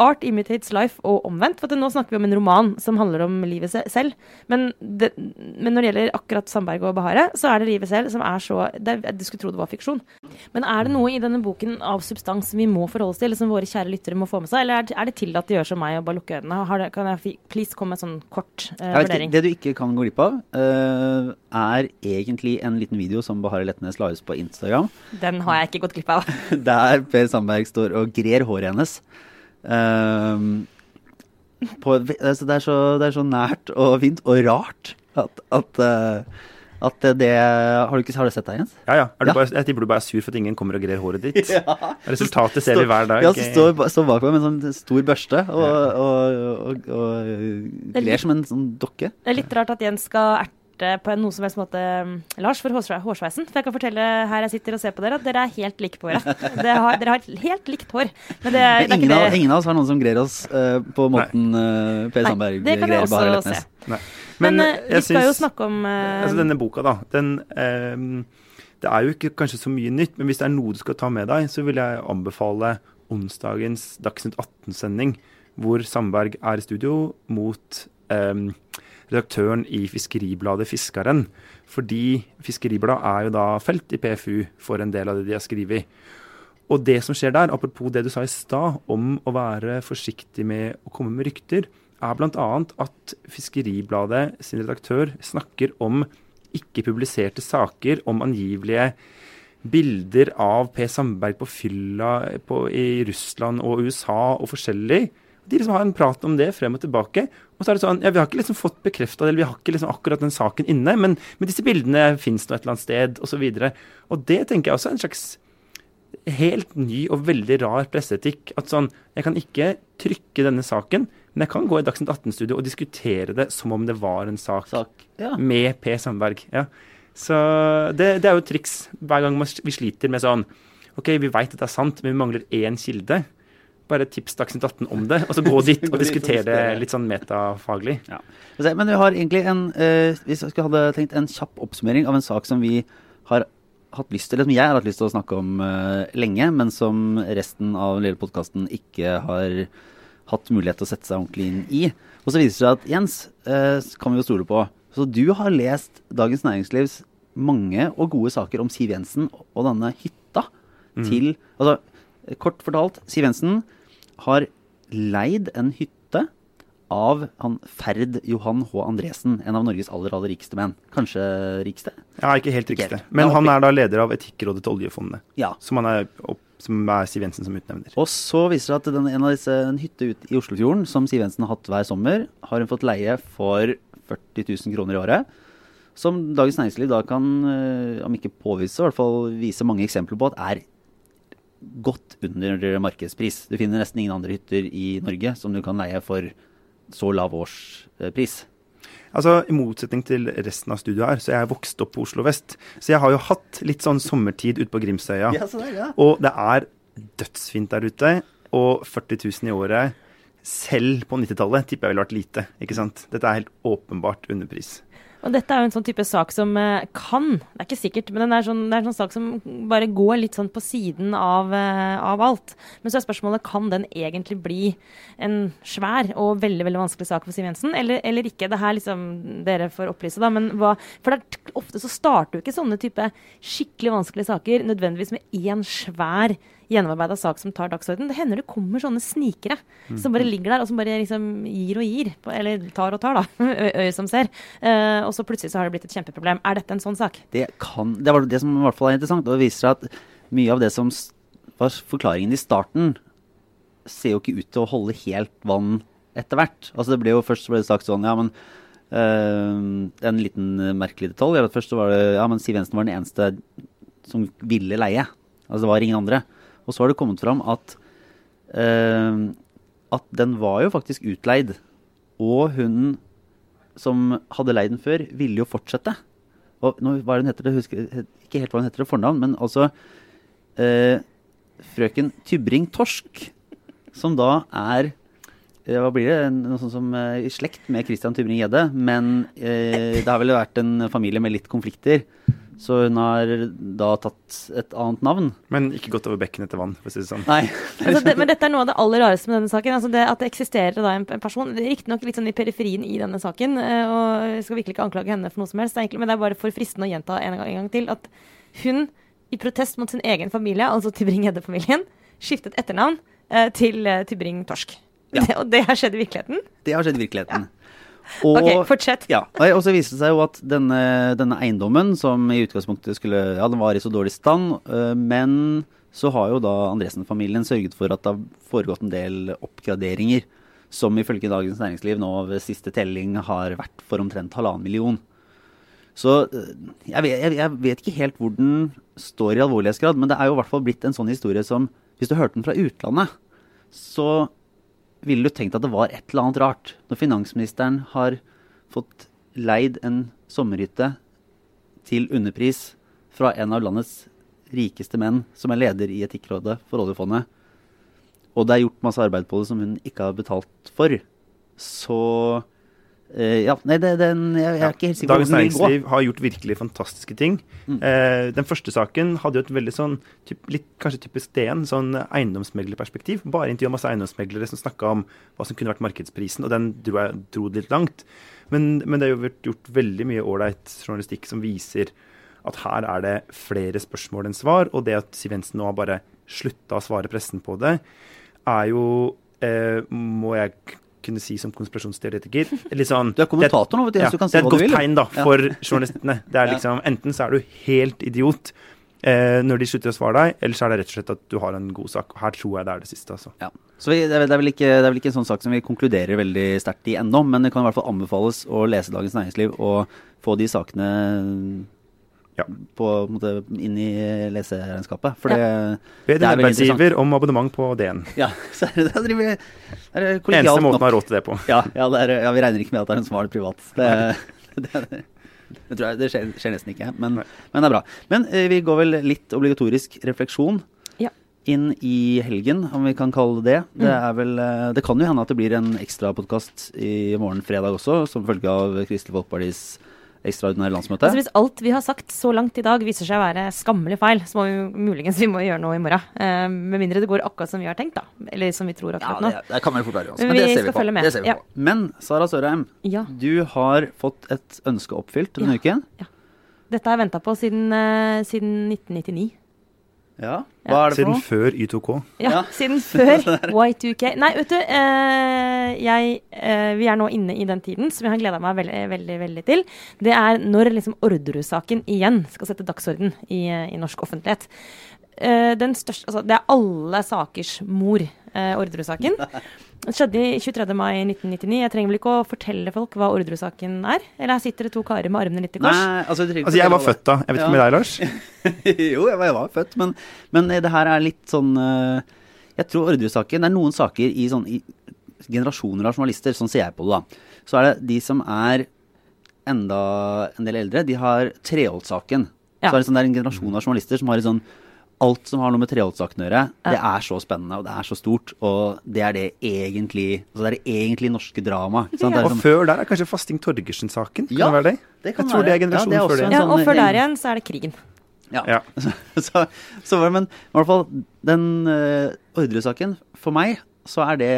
Speaker 2: art imitates life og omvendt. For at nå snakker vi om en roman som handler om livet se selv. Men, det, men, når det gjelder akkurat Sandberg og Bahare, så er det livet selv som er så det, Du skulle tro det var fiksjon. Men er det noe i denne boken av substans som vi må forholde oss til, eller som våre kjære lyttere må få med seg? Eller er, det tillatt de gjør som meg og bare lukke øynene? Det, kan jeg please komme med en sånn kort uh, vurdering?
Speaker 1: det du ikke kan gå glipp av, uh, er egentlig en liten video som Bahare Letnes la ut på Instagram.
Speaker 2: Den har jeg ikke gått glipp av.
Speaker 1: Der Per Sandberg står og grer håret hennes. Um, på, altså det, er så, det, er så, nært og fint og rart at, at, uh, at det Har du ikke har du sett deg, Jens?
Speaker 3: Ja, ja. ja. Bare, jeg tipper du bare er sur for at ingen kommer og grer håret ditt. ja. Resultatet ser vi hver dag.
Speaker 1: Ja, så står, står bak meg med en sånn stor børste og, og, og, og gler som en sånn dokke.
Speaker 2: Det er litt rart at Jens skal erte på en noe som helst måte um, Lars for hårsveisen. For jeg kan fortelle her jeg sitter og ser på dere, at dere er helt like på håret. Dere har, dere har helt likt hår.
Speaker 1: Men det, det ingen, det. Av, ingen, av, oss har noen som grer oss uh, på måten uh, Per Sandberg grer Bahar Letnes.
Speaker 2: Men, Men uh, vi skal synes, jo snakke om
Speaker 3: uh, Altså denne boka, da. Den um, Det er jo ikke kanskje så mye nytt, men hvis det er noe du skal ta med deg, så vil jeg anbefale onsdagens Dagsnytt 18-sending, hvor Sandberg er i studio mot um, redaktøren i Fiskeribladet Fiskaren. Fordi Fiskeribladet er jo da felt i PFU for en del av det de har skrevet. Og det som skjer der, apropos det du sa i stad om å være forsiktig med å komme med rykter, er bl.a. at Fiskeribladet sin redaktør snakker om ikke publiserte saker om angivelige bilder av Per Sandberg på fylla på, i Russland og USA og forskjellig. De liksom har en prat om det frem og tilbake. Og så er det sånn, ja, Vi har ikke liksom fått bekrefta det, eller vi har ikke liksom akkurat den saken inne, men, men disse bildene fins nå et eller annet sted, osv. Og, og det tenker jeg også er en slags helt ny og veldig rar presseetikk. At sånn, jeg kan ikke trykke denne saken, men jeg kan gå i Dagsnytt 18-studio og diskutere det som om det var en sak, sak ja. med P. Sandberg. Ja. Så det, det, er jo et triks hver gang vi sliter med sånn OK, vi veit at det er sant, men vi mangler én kilde bare tips Dagsnytt 18 om det, og så gå dit og diskutere det litt sånn metafaglig. Ja.
Speaker 1: Men vi har egentlig en uh, Vi hadde tenkt en kjapp oppsummering av en sak som vi har hatt lyst til, eller som jeg har hatt lyst til å snakke om uh, lenge, men som resten av lille podkasten ikke har hatt mulighet til å sette seg ordentlig inn i. Og så viser det seg at Jens uh, kan vi jo stole på. Så du har lest Dagens Næringslivs mange og gode saker om Siv Jensen og denne hytta mm. til Altså Kort fortalt, Siv Jensen har leid en hytte av han Ferd Johan H. Andresen, en av Norges aller aller rikeste menn. Kanskje rikeste?
Speaker 3: Ja, ikke helt rikeste. Men han er da leder av Etikkrådet til oljefondet, ja. som, er, som er Siv Jensen som utnevner.
Speaker 1: Og så viser det at den, en av disse, en hytte ute i Oslofjorden som Siv Jensen har hatt hver sommer, har hun fått leie for 40 000 kroner i året. Som Dagens Næringsliv da kan, eh, om ikke påvise, i hvert fall vise mange eksempler på at er godt under markedspris. Du finner nesten ingen andre hytter i Norge som du kan leie for så lav årspris.
Speaker 3: Altså, I motsetning til resten av studioet her, så er jeg vokst opp på Oslo vest. Så jeg har jo hatt litt sånn sommertid ute på Grimsøya. Ja, så ja. Og det er dødsfint der ute. Og 40 000 i året, selv på 90-tallet, tipper jeg ville vært lite. ikke sant? Dette er helt åpenbart underpris.
Speaker 2: Og dette er jo en sånn type sak som eh, kan, det er ikke sikkert, men er sånn, det er en sånn sak som bare går litt sånn på siden av, eh, av, alt. Men så er spørsmålet kan den egentlig bli en svær og veldig veldig vanskelig sak for Siv Jensen, eller, eller ikke? Det her liksom dere får opplyse, da. Men hva, for er, ofte så starter jo ikke sånne type skikkelig vanskelige saker nødvendigvis med én svær gjennomarbeida sak som tar dagsorden. Det hender det kommer sånne snikere mm. som bare ligger der og som bare liksom gir og gir. Eller tar og tar, da. Øyet som ser. Uh, og så plutselig så har det blitt et kjempeproblem. Er dette en sånn sak?
Speaker 1: Det, kan, det var det som i hvert fall er interessant. Og det viser seg at mye av det som var forklaringen i starten, ser jo ikke ut til å holde helt vann etter hvert. Altså det ble jo Først ble det sagt sånn, ja, men Uh, en liten merkelig detalj er at først så var det ja, men Siv Jensen var den eneste som ville leie. Altså det var ingen andre. Og så har det kommet fram at, uh, at den var jo faktisk utleid. Og hun som hadde leid den før, ville jo fortsette. Og nå, hva er hun heter? Det husker ikke helt hva hun heter til fornavn, men altså uh, Frøken Tybring Torsk, som da er eh, hva blir det? Noe sånt som uh, i slekt med Christian Tybring-Gjedde. Men uh, det har vel vært en familie med litt konflikter Så hun har da tatt et annet navn.
Speaker 3: Men ikke gått over bekken etter vann, for å si det sånn.
Speaker 1: Nei.
Speaker 2: Altså det, men dette er noe av det aller rareste med denne saken. Altså det At det eksisterer da en, en person Riktignok litt sånn i periferien i denne saken. eh, Og jeg skal virkelig ikke anklage henne for noe som helst, er egentlig, men det er bare for fristende å gjenta en gang, en gang til at hun, i protest mot sin egen familie, altså Tybring-Gjedde-familien, skiftet etternavn eh, til uh, Tybring-Torsk.
Speaker 1: Ja.
Speaker 2: Og det har skjedd i virkeligheten.
Speaker 1: Det har skjedd i virkeligheten. Og,
Speaker 2: OK, fortsett.
Speaker 1: ja, og så viste det seg jo at denne, denne eiendommen, som i utgangspunktet skulle Ja, den var i så dårlig stand, øh, men så har jo da Andresen-familien sørget for at det har foregått en del oppgraderinger, som ifølge Dagens Næringsliv nå ved siste telling har vært for omtrent halvannen million. Så øh, jeg vet, jeg vet ikke helt hvor den står i alvorlighetsgrad, men det er jo i hvert fall blitt en sånn historie som Hvis du hørte den fra utlandet, så ville du tenkt at det var et eller annet rart. Når finansministeren har fått leid en sommerhytte til underpris fra en av landets rikeste menn, som er leder i Etikkrådet for oljefondet, og det er gjort masse arbeid på det som hun ikke har betalt for, så eh, Ja, nei, det, den, jeg, jeg er ikke helt sikker
Speaker 3: Dagens. Næringsliv har gjort virkelig fantastiske ting.
Speaker 1: Mm.
Speaker 3: Uh, den første saken hadde jo et veldig sånn, typ, litt kanskje typisk DN, sånn eiendomsmeglerperspektiv. Bare intervjua masse eiendomsmeglere som snakka om hva som kunne vært markedsprisen, og den dro, jeg, dro litt langt. Men, men det har jo vært gjort veldig mye ålreit journalistikk som viser at her er det flere spørsmål enn svar, og det at Siv Jensen nå har bare slutta å svare pressen på det, er jo, eh, må jeg kunne si som konspirasjonsteoretiker, litt sånn
Speaker 1: Du er kommentator nå, vet du,
Speaker 3: ja,
Speaker 1: så du kan si
Speaker 3: det er et godt tegn da,
Speaker 1: Ja.
Speaker 3: for journalistene. Det er liksom, Enten så er du helt idiot eh, når de slutter å svare deg, eller så er det rett og slett at du har en god sak. Her tror jeg det er det siste. altså.
Speaker 1: Ja. Så vi, det, er, det, er ikke, det er vel ikke en sånn sak som vi konkluderer veldig sterkt i ennå, men det kan i hvert fall anbefales å lese Dagens Næringsliv og få de sakene
Speaker 3: Ja.
Speaker 1: på, på en måte, inn i leseregnskapet. For det,
Speaker 3: ja.
Speaker 1: Det
Speaker 3: din
Speaker 1: er veldig interessant.
Speaker 3: arbeidsgiver om abonnement på DN.
Speaker 1: Ja, så er det, det er, det er
Speaker 3: Eneste måten å ha råd til det på.
Speaker 1: Ja, ja, det er, ja, vi regner ikke med at det er en smart privat. Det, det, det, tror jeg, det skjer, skjer nesten ikke, men, men det er bra. Men eh, vi går vel litt obligatorisk refleksjon
Speaker 2: Ja.
Speaker 1: inn i helgen, om vi kan kalle det det.
Speaker 2: Mm.
Speaker 1: er vel, eh, det kan jo hende at det blir en ekstrapodkast i morgen fredag også, som følge av Kristelig Folkepartis ekstraordinære landsmøtet.
Speaker 2: Altså Hvis alt vi har sagt så langt i dag viser seg å være skammelig feil, så må vi muligens vi må gjøre noe i morgen. Uh, med mindre det går akkurat som vi har tenkt, da. Eller som vi tror akkurat nå.
Speaker 1: det, det kan vel fort være. Også.
Speaker 2: Men
Speaker 1: Men det ser vi på.
Speaker 2: følge med.
Speaker 1: Det ser vi
Speaker 2: Ja.
Speaker 1: på. Men Sara Sørheim,
Speaker 2: Ja.
Speaker 1: du har fått et ønske oppfylt denne uken.
Speaker 2: Dette har jeg venta på siden, uh, siden 1999.
Speaker 1: Ja. Hva er det for
Speaker 3: Siden
Speaker 1: noe?
Speaker 3: før Y2K.
Speaker 2: Ja,
Speaker 1: Ja.
Speaker 2: siden før Y2K. Nei, vet du, eh, jeg, eh, vi er nå inne i den tiden som jeg har gleda meg veldig, veldig, veldig til. Det er når liksom Orderud-saken igjen skal sette dagsorden i, i norsk offentlighet. Eh, den største, altså, det er alle sakers mor, eh, Orderud-saken. Det skjedde i 23. mai 1999. Jeg trenger vel ikke å fortelle folk hva Orderud-saken er? Eller her sitter det to karer med armene litt i kors?
Speaker 1: Nei, altså,
Speaker 3: Altså, jeg var født da. Jeg vet
Speaker 1: Ja.
Speaker 3: ikke med deg, Lars.
Speaker 1: jo, jeg var, jeg var født, men, men det her er litt sånn eh, Jeg tror Orderud-saken Det er noen saker i sånn i generasjoner av journalister, sånn ser jeg på det, da. Så er det de som er enda en del eldre, de har Treholt-saken.
Speaker 2: Ja.
Speaker 1: Så er det, sånn, det er en generasjon av journalister som har et sånn Alt som har noe med Treholt-saken å gjøre, det er så spennende og det er så stort. Og det er det egentlig altså Det er det egentlig norske drama.
Speaker 2: Ja.
Speaker 3: Og
Speaker 1: sånn,
Speaker 3: før der er kanskje Fasting Torgersen-saken. Kan
Speaker 1: Ja,
Speaker 3: det være det?
Speaker 1: det kan
Speaker 3: jeg tror
Speaker 1: være.
Speaker 3: det er
Speaker 1: Ja,
Speaker 3: generasjonen
Speaker 1: det er
Speaker 3: før det.
Speaker 1: en
Speaker 2: Ja,
Speaker 1: sånn
Speaker 2: og før der igjen så er det krigen.
Speaker 1: Ja.
Speaker 3: Ja.
Speaker 1: så, så var det, men i hvert fall den uh, Orderud-saken, for meg så er det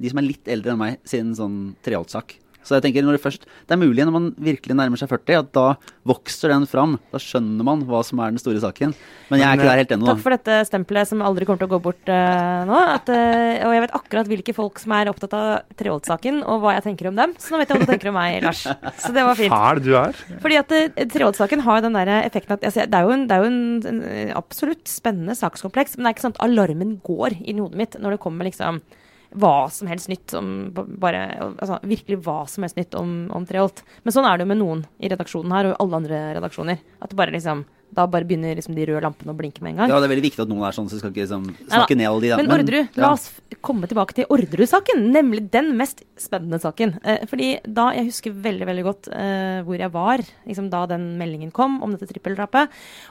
Speaker 1: de som er litt eldre enn meg sin sånn Treholt-sak. Så jeg tenker når det først Det er mulig når man virkelig nærmer seg 40, at da vokser den fram. Da skjønner man hva som er den store saken. Men jeg er ikke der helt ennå,
Speaker 2: Takk for dette stempelet som aldri kommer til å gå bort uh, nå. At, uh, og jeg vet akkurat hvilke folk som er opptatt av Treholt-saken, og hva jeg tenker om dem. Så nå vet jeg hva du tenker om meg, Lars. Så det var fint.
Speaker 3: Fæl du er.
Speaker 2: Fordi at uh, Treholt-saken har den der effekten at altså, Det er jo, en, det er jo en, en absolutt spennende sakskompleks, men det er ikke sånn at alarmen går inn i hodet mitt når det kommer liksom hva som helst nytt om bare, altså, Virkelig hva som helst nytt om, om Treholt. Men sånn er det jo med noen i redaksjonen her, og alle andre redaksjoner. At det bare liksom Da bare begynner liksom de røde lampene å blinke med en gang.
Speaker 1: Ja, det er veldig viktig at noen er sånn, så vi skal ikke liksom, snakke ned alle de. der.
Speaker 2: Men Orderud, la oss komme tilbake til Orderud-saken. Nemlig den mest spennende saken. Eh, fordi da, Jeg husker veldig veldig godt eh, hvor jeg var liksom da den meldingen kom om dette trippeldrapet.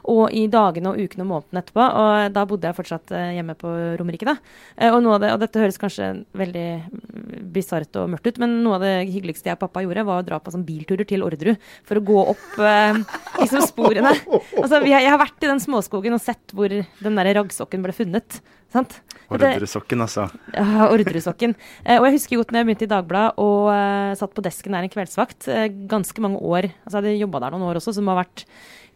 Speaker 2: Og i dagene og ukene og månedene etterpå. Og da bodde jeg fortsatt eh, hjemme på Romerike. da. Eh, og, noe av det, og dette høres kanskje veldig bisart og mørkt ut, men noe av det hyggeligste jeg og pappa gjorde, var å dra på sånn bilturer til Orderud for å gå opp eh, liksom sporene. Altså, vi har, jeg har vært i den småskogen og sett hvor den der raggsokken ble funnet. sant?
Speaker 3: Ordresokken, altså.
Speaker 2: ja, Ordresokken. Eh, og jeg husker godt når jeg begynte i Dagbladet og eh, satt på desken der en kveldsvakt. Eh, ganske mange år. Altså jeg hadde jobba der noen år også, som har vært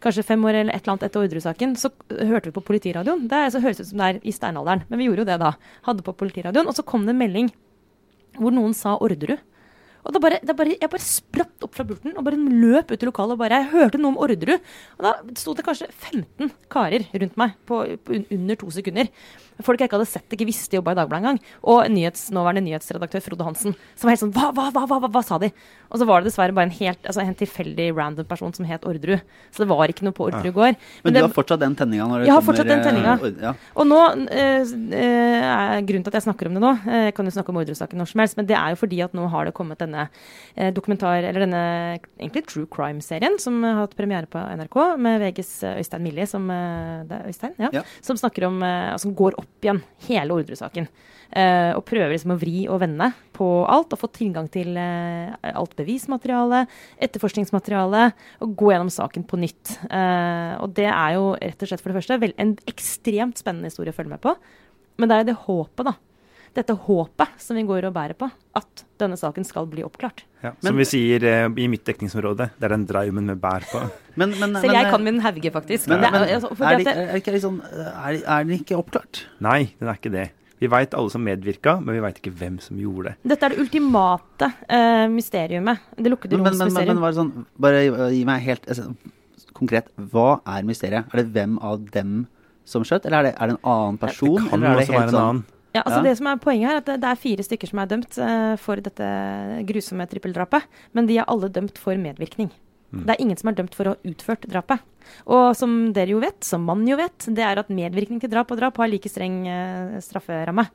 Speaker 2: kanskje fem år eller et eller annet etter Orderud-saken. Så hørte vi på politiradioen. Det så høres ut som det er i steinalderen, men vi gjorde jo det da. Hadde på politiradioen. Og så kom det en melding hvor noen sa Orderud. Og da bare, da bare, Jeg bare spratt opp fra burten og bare løp ut i lokalet og bare Jeg hørte noe om Orderud. Og da sto det kanskje 15 karer rundt meg på, på under to sekunder. Folk jeg ikke hadde sett, ikke visste jobba i Dagbladet engang. Og nyhets, nåværende nyhetsredaktør Frode Hansen, som var helt sånn hva, hva, hva, hva, hva, hva sa de? Og så var det dessverre bare en helt altså en tilfeldig random person som het Orderud. Så det var ikke noe på Orderud gård.
Speaker 1: Men
Speaker 2: det-
Speaker 1: du har fortsatt den tenninga? når det
Speaker 2: Jeg har fortsatt den
Speaker 1: eh,
Speaker 2: tenninga.
Speaker 1: Ja.
Speaker 2: Og nå, øh, eh, er grunnen til at jeg snakker om det nå, eh, jeg kan jo snakke om Orderud-saken når som helst, men det er jo fordi at nå har det kommet denne eh, dokumentar, eller denne egentlig true crime-serien som har hatt premiere på NRK, med VGs eh, Øystein Millie, som, eh, Øystein, ja,
Speaker 1: Ja.
Speaker 2: som snakker om, eh, som går opp igjen hele Orderud-saken. Eh, og prøver liksom å vri og vende på alt, og få tilgang til eh, alt bevismateriale, etterforskningsmateriale, og gå gjennom saken på nytt. Eh, og det er jo rett og slett for det første en ekstremt spennende historie å følge med på. Men det er det håpet, da. Dette håpet som vi går og bærer på, at denne saken skal bli oppklart.
Speaker 3: Ja,
Speaker 1: Men-
Speaker 3: som vi sier eh, i mitt dekningsområde, det er den draumen vi bærer på.
Speaker 1: Men, men,
Speaker 2: Selv
Speaker 1: men,
Speaker 2: jeg
Speaker 1: eh,
Speaker 2: kan min hauge, faktisk.
Speaker 1: men,
Speaker 2: Det er- altså,
Speaker 1: er, det, er, ikke litt sånn, er, er den ikke oppklart?
Speaker 3: Nei, den er ikke det. Vi veit alle som medvirka, men vi veit ikke hvem som gjorde det.
Speaker 2: Dette er det ultimate eh, mysteriumet. Det lukkede
Speaker 1: Men, men,
Speaker 2: roms
Speaker 1: men, men,
Speaker 2: mysterium.
Speaker 1: bare sånn, bare gi- gi meg helt altså, konkret. Hva er mysteriet? Er det hvem av dem som skjøt, eller er det, er det en annen person?
Speaker 3: Det kan
Speaker 1: eller er det
Speaker 3: også
Speaker 1: helt
Speaker 3: være en
Speaker 1: sånn-
Speaker 3: annen.
Speaker 2: Ja, altså
Speaker 1: Ja.
Speaker 2: Det som er Poenget her er at det, er fire stykker som er dømt uh, for dette grusomme trippeldrapet. Men de er alle dømt for medvirkning.
Speaker 3: Mm.
Speaker 2: Det er ingen som er dømt for å ha utført drapet. Og som dere jo vet, som man jo vet, det er at medvirkning til drap og drap har like streng uh, strafferamme.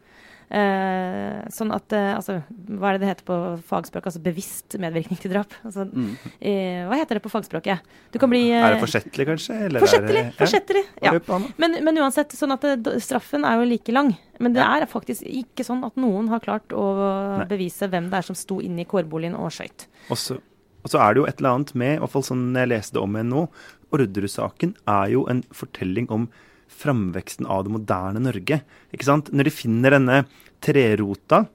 Speaker 2: Eh, sånn at eh, altså, Hva er det det heter på fagspråk? Altså bevisst medvirkning til drap. Altså,
Speaker 1: Mm.
Speaker 2: eh, hva heter det på fagspråket? Du kan bli eh,
Speaker 3: Er det forsettlig, kanskje? Eller
Speaker 2: Forsettlig!
Speaker 3: Er det,
Speaker 2: forsettlig, ja.
Speaker 3: ja.
Speaker 2: Men, men uansett, sånn at straffen er jo like lang. Men det er faktisk ikke sånn at noen har klart å
Speaker 3: Nei.
Speaker 2: bevise hvem det er som sto inne i kårboligen og skøyt.
Speaker 3: Og så, og så er det jo et eller annet med, i hvert fall sånn jeg leste om henne nå, Orderud-saken er jo en fortelling om framveksten av det moderne Norge. Ikke sant? Når de finner denne trerota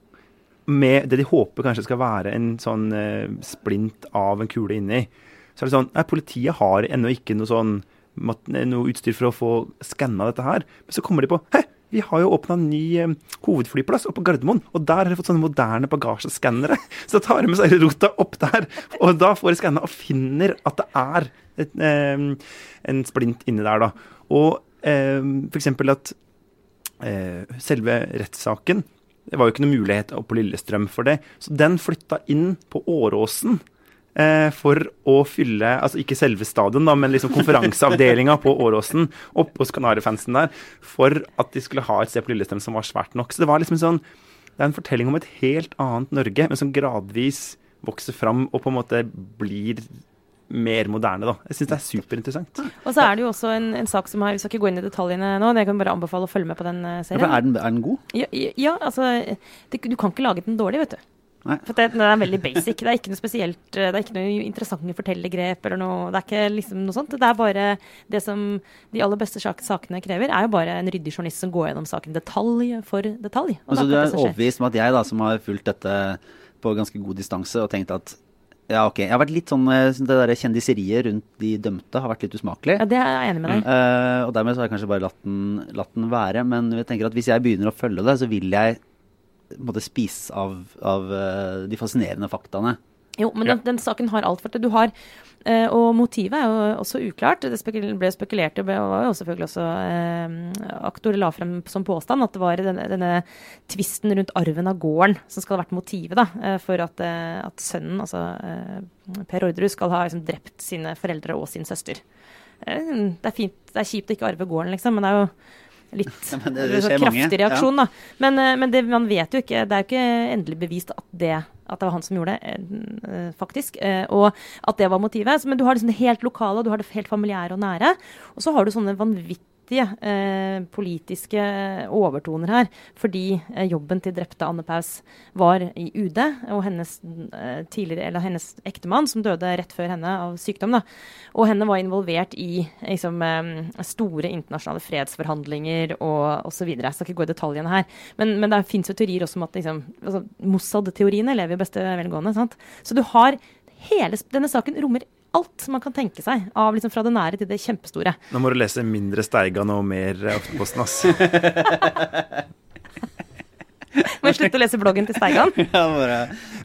Speaker 3: med det de håper kanskje skal være en sånn eh, splint av en kule inni, så er det sånn Nei, politiet har ennå ikke noe sånn noe utstyr for å få skanna dette her. Men så kommer de på Hæ, vi har jo åpna ny eh, hovedflyplass oppe på Gardermoen, og der har de fått sånne moderne bagasjeskannere. Så da tar de med seg rota opp der, og da får de skanna og finner at det er et, eh, en splint inni der, da. Og eh, for eksempel at eh, selve rettssaken Det var jo ikke noe mulighet på Lillestrøm for det, så den flytta inn på Åråsen. Eh, for å fylle altså ikke selve stadion, da, men liksom konferanseavdelinga på Åråsen oppe hos Kanarifansen der, for at de skulle ha et sted på Lillestrøm som var svært nok. Så det var liksom sånn Det er en fortelling om et helt annet Norge, men som gradvis vokser fram og på en måte blir mer moderne, da. Jeg syns det er superinteressant.
Speaker 2: Og så er det jo også en, en sak som har Vi skal ikke gå inn i detaljene nå, kan jeg bare anbefale å følge med på den serien.
Speaker 1: Ja, er, den, er den god?
Speaker 2: Ja, ja, altså det, Du kan ikke lage den dårlig, vet du.
Speaker 1: Nei.
Speaker 2: For det, den er veldig basic. Det er ikke noe spesielt eh, Det er ikke noe interessante fortellergrep eller noe Det er ikke liksom noe sånt. Det er bare det som de aller beste sak sakene krever, er jo bare en ryddig journalist som går gjennom saken detalj for detalj. Og
Speaker 1: Altså,
Speaker 2: det
Speaker 1: du er overbevist om at jeg, da, som har fulgt dette på ganske god distanse, og tenkt at ja, ok. Jeg har vært litt sånn eh, Det der kjendiseriet rundt de dømte har vært litt usmakelig.
Speaker 2: Ja, det er jeg enig med deg.
Speaker 1: Uh, og dermed så har jeg kanskje bare latt den, latt den være. Men jeg tenker at hvis jeg begynner å følge det, så vil jeg på en måte spise av, av eh, de fascinerende faktaene.
Speaker 2: Jo, men
Speaker 3: Ja.
Speaker 2: den, den saken har alt for det. Du har Og motivet er jo også uklart. Det ble spekulert i, og var jo selvfølgelig også eh, Aktor la frem som påstand at det var denne, denne tvisten rundt arven av gården som skal ha vært motivet da, eh, for at, eh, at sønnen, altså eh, Per Orderud, skal ha liksom, drept sine foreldre og sin søster. eh, det er fint, det er kjipt å ikke arve gården, liksom, men det er jo litt
Speaker 1: Ja, det- det
Speaker 2: så kraftig reaksjon, da. Men, eh, men det, man vet jo ikke, det er jo ikke endelig bevist at det, at det var han som gjorde det, eh, faktisk. eh, Og at det var motivet. Men du har liksom det helt lokale, du har det helt familiære og nære. Og så har du sånne vanvittige eh, politiske overtoner her. Fordi eh, jobben til drepte Anne Paus var i UD, og hennes, eh, hennes ektemann, som døde rett før henne av sykdom, da. Og henne var involvert i liksom, eh, store internasjonale fredsforhandlinger og osv. Jeg skal ikke gå i detaljene her. Men, men det fins jo teorier også om at liksom, altså, Mossad-teoriene lever i beste velgående. Sant? Så du har hele Denne saken rommer alt man kan tenke seg, av liksom fra det nære til det kjempestore.
Speaker 3: Nå må du lese mindre Steigan og mer Aftenposten, ass.
Speaker 2: Må jeg slutte å lese bloggen til Steigan?
Speaker 1: Ja, bare,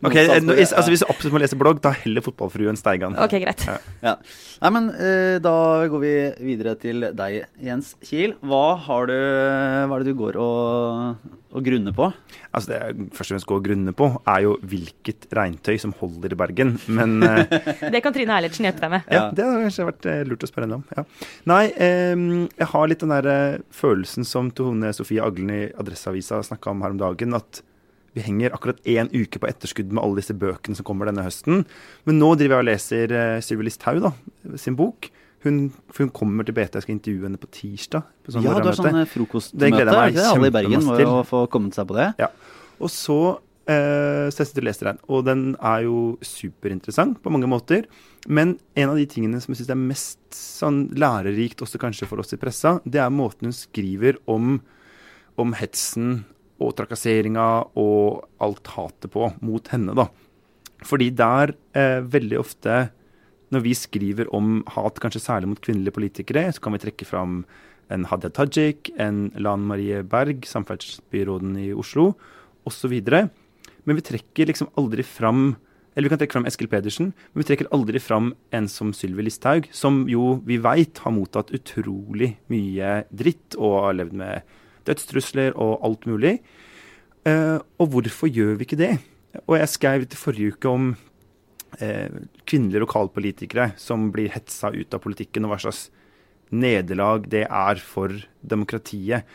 Speaker 3: Ok, eh, nå- altså Hvis du absolutt må lese blogg, da heller Fotballfruen Steigan.
Speaker 2: Ok, greit.
Speaker 3: Ja.
Speaker 1: Ja. Nei, men uh, da går vi videre til deg, Jens Kiel. Hva, har du, hva er det du går og, og grunne på?
Speaker 3: Altså Det jeg først og fremst går og grunne på, er jo hvilket regntøy som holder i Bergen. Men eh,
Speaker 2: Det kan Trine Eilertsen hjelpe deg med.
Speaker 3: ja, det hadde kanskje vært eh, lurt å spørre henne om. Ja. Nei, eh, jeg har litt den der eh, følelsen som Tone Sofie Aglen i Adresseavisa snakka om her om dagen, at vi henger akkurat én uke på etterskudd med alle disse bøkene som kommer denne høsten. Men nå driver jeg og leser uh, Sylvi Listhaug da, sin bok. Hun, for hun kommer til BT, jeg skal intervjue henne på tirsdag. På sånn
Speaker 1: ja, du har sånn frokostmøte.
Speaker 3: Det gleder jeg meg
Speaker 1: ikke? Alle i Bergen må jo få kommet seg på det.
Speaker 3: Ja. Og så eh, og leser den, og den er jo superinteressant på mange måter. Men en av de tingene som jeg syns er mest sånn lærerikt, også kanskje for oss i pressa, det er måten hun skriver om, om hetsen og trakasseringa og alt hatet på mot henne, da. Fordi der eh, veldig ofte når vi skriver om hat, kanskje særlig mot kvinnelige politikere, så kan vi trekke fram en Hadia Tajik, en Lan Marie Berg, samferdselsbyråden i Oslo, osv. Men vi trekker liksom aldri fram eller vi kan trekke fram Eskil Pedersen, men vi trekker aldri fram en som Sylvi Listhaug, som jo vi veit har mottatt utrolig mye dritt og har levd med dødstrusler og alt mulig. Eh, og hvorfor gjør vi ikke det? Og jeg skrev til forrige uke om kvinnelige lokalpolitikere som blir hetsa ut av politikken, og hva slags nederlag det er for demokratiet.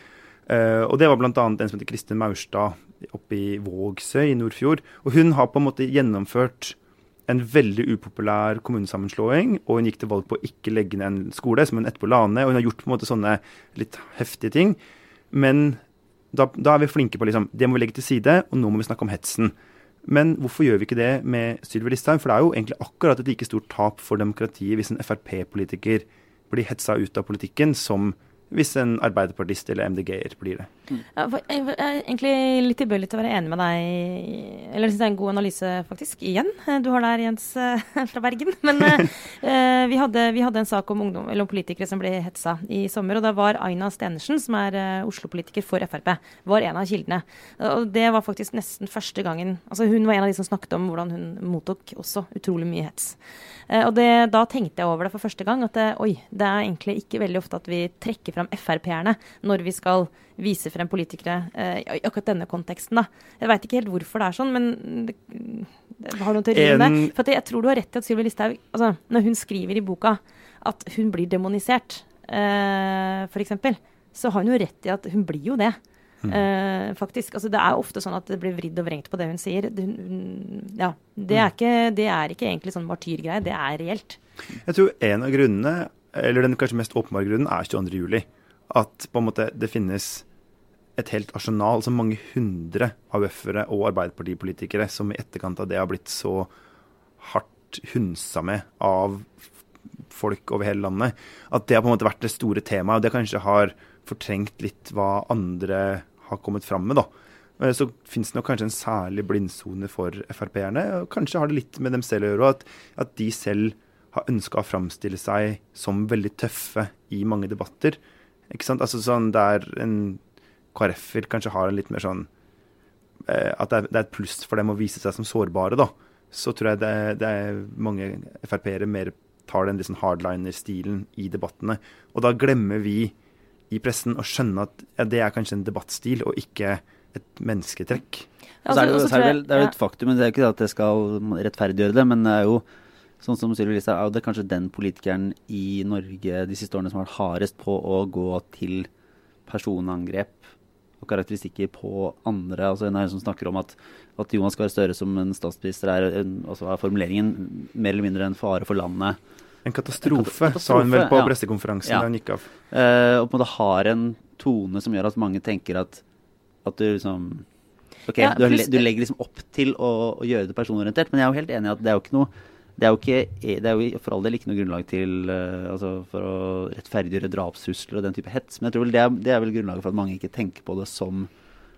Speaker 3: Eh, og det var bl.a. en som heter Kristin Maurstad oppe i Vågsøy i Nordfjord. Og hun har på en måte gjennomført en veldig upopulær kommunesammenslåing, og hun gikk til valg på å ikke legge ned en skole, som hun etterpå la ned. Og hun har gjort på en måte sånne litt heftige ting. Men da, da er vi flinke på liksom, det må vi legge til side, og nå må vi snakke om hetsen. Men hvorfor gjør vi ikke det med Sylvi Listhaug? For det er jo egentlig akkurat et like stort tap for demokratiet hvis en Frp-politiker blir hetsa ut av politikken som hvis en arbeiderpartist eller MDG-er blir det.
Speaker 2: Ja, for jeg er egentlig litt tilbøyelig til å være enig med deg. Eller syns det er en god analyse, faktisk. Igjen. Du har der, Jens eh, fra Bergen. Men eh, vi, hadde, vi hadde en sak om, ungdom, eller om politikere som ble hetsa i sommer. Og da var Aina Stenersen, som er eh, Oslo-politiker for Frp, var en av kildene. Og det var faktisk nesten første gangen Altså hun var en av de som snakket om hvordan hun mottok også utrolig mye hets. Eh, og det, da tenkte jeg over det for første gang. At det, oi, det er egentlig ikke veldig ofte at vi trekker fram Frp-erne når vi skal vise frem politikere eh, i akkurat denne konteksten. da. Jeg veit ikke helt hvorfor det er sånn, men det, det, har noen teorier om det? For jeg tror du har rett i at Sylvi Listhaug altså, Når hun skriver i boka at hun blir demonisert, eh, f.eks., så har hun jo rett i at hun blir jo det. Uh, faktisk. Altså, det er ofte sånn at det blir vridd og vrengt på det hun sier. Det, ja, det, er ikke, det er ikke egentlig sånn martyrgreie, det er reelt.
Speaker 3: Jeg tror en av grunnene, eller den kanskje mest åpenbare grunnen, er 22. juli. At på en måte det finnes et helt arsenal, altså mange hundre AUF-ere og Arbeiderpartipolitikere som i etterkant av det har blitt så hardt hunsa med av folk over hele landet, at det har på en måte vært det store temaet. Og det kanskje har fortrengt litt hva andre har kommet fram med, da. Eh, Så finnes det nok kanskje en særlig blindsone for Frp-erne. Kanskje har det litt med dem selv å gjøre, at, at de selv har ønska å framstille seg som veldig tøffe i mange debatter. Ikke sant? Altså sånn der en KrF-er kanskje har en litt mer sånn eh, At det er, det er et pluss for dem å vise seg som sårbare, da. Så tror jeg det, det er mange Frp-ere mer tar den sånn hardliner-stilen i debattene. Og da glemmer vi i pressen å skjønne at ja, det er kanskje en debattstil, og ikke et mennesketrekk.
Speaker 1: Og så er det,
Speaker 2: Altså,
Speaker 1: så er det, vel, det er jo
Speaker 2: ja.
Speaker 1: et faktum, men det er ikke det at det skal rettferdiggjøre det, men det er jo sånn som Sylvi Listhaug, er jo det kanskje den politikeren i Norge de siste årene som har vært hardest på å gå til personangrep og karakteristikker på andre. altså en som snakker om at, at Jonas Gahr Støre som en statsminister er, en, altså er formuleringen mer eller mindre en fare for landet.
Speaker 3: En katastrofe,
Speaker 1: En katastrofe,
Speaker 3: sa hun vel på
Speaker 1: ja.
Speaker 3: pressekonferansen
Speaker 1: Ja.
Speaker 3: da hun gikk av.
Speaker 1: Eh, og på en måte har en tone som gjør at mange tenker at, at du liksom Ok,
Speaker 2: Ja,
Speaker 1: du, har, du legger liksom opp til å, å gjøre det personorientert, men jeg er jo helt enig i at det er jo ikke noe det er jo, ikke, det er jo for all del ikke noe grunnlag til eh, altså for å rettferdiggjøre drapstrusler og den type hets. Men jeg tror vel det er, det er vel grunnlaget for at mange ikke tenker på det som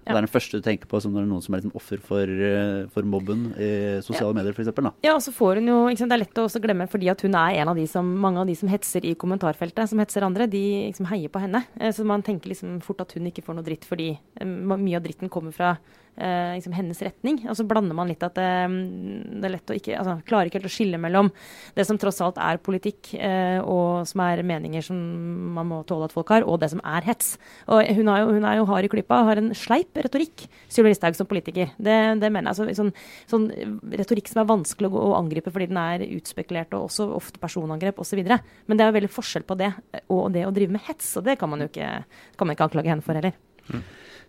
Speaker 2: Ja.
Speaker 1: Det er den første du tenker på som når det er noen som er liksom offer for, eh, for mobben i sosiale medier, f.eks.
Speaker 2: Ja, og så får hun jo, Det er lett å også glemme fordi at hun er en av de som, mange av de som hetser i kommentarfeltet, som hetser andre, de liksom heier på henne. Eh, Så man tenker liksom fort at hun ikke får noe dritt fordi eh, mye av dritten kommer fra eh, liksom hennes retning. Og så blander man litt at det, det er lett å ikke altså, Klarer ikke helt å skille mellom det som tross alt er politikk, eh, og som er meninger som man må tåle at folk har, og det som er hets. Og hun, jo, hun er jo hard i klypa, har en sleip retorikk, Sylvi Listhaug som politiker. Det, det mener jeg. Altså, sånn, sånn retorikk som er vanskelig å, å angripe fordi den er utspekulert, og også ofte personangrep osv. Men det er jo veldig forskjell på det og det å drive med hets, og det kan man jo ikke, kan man ikke anklage henne for heller.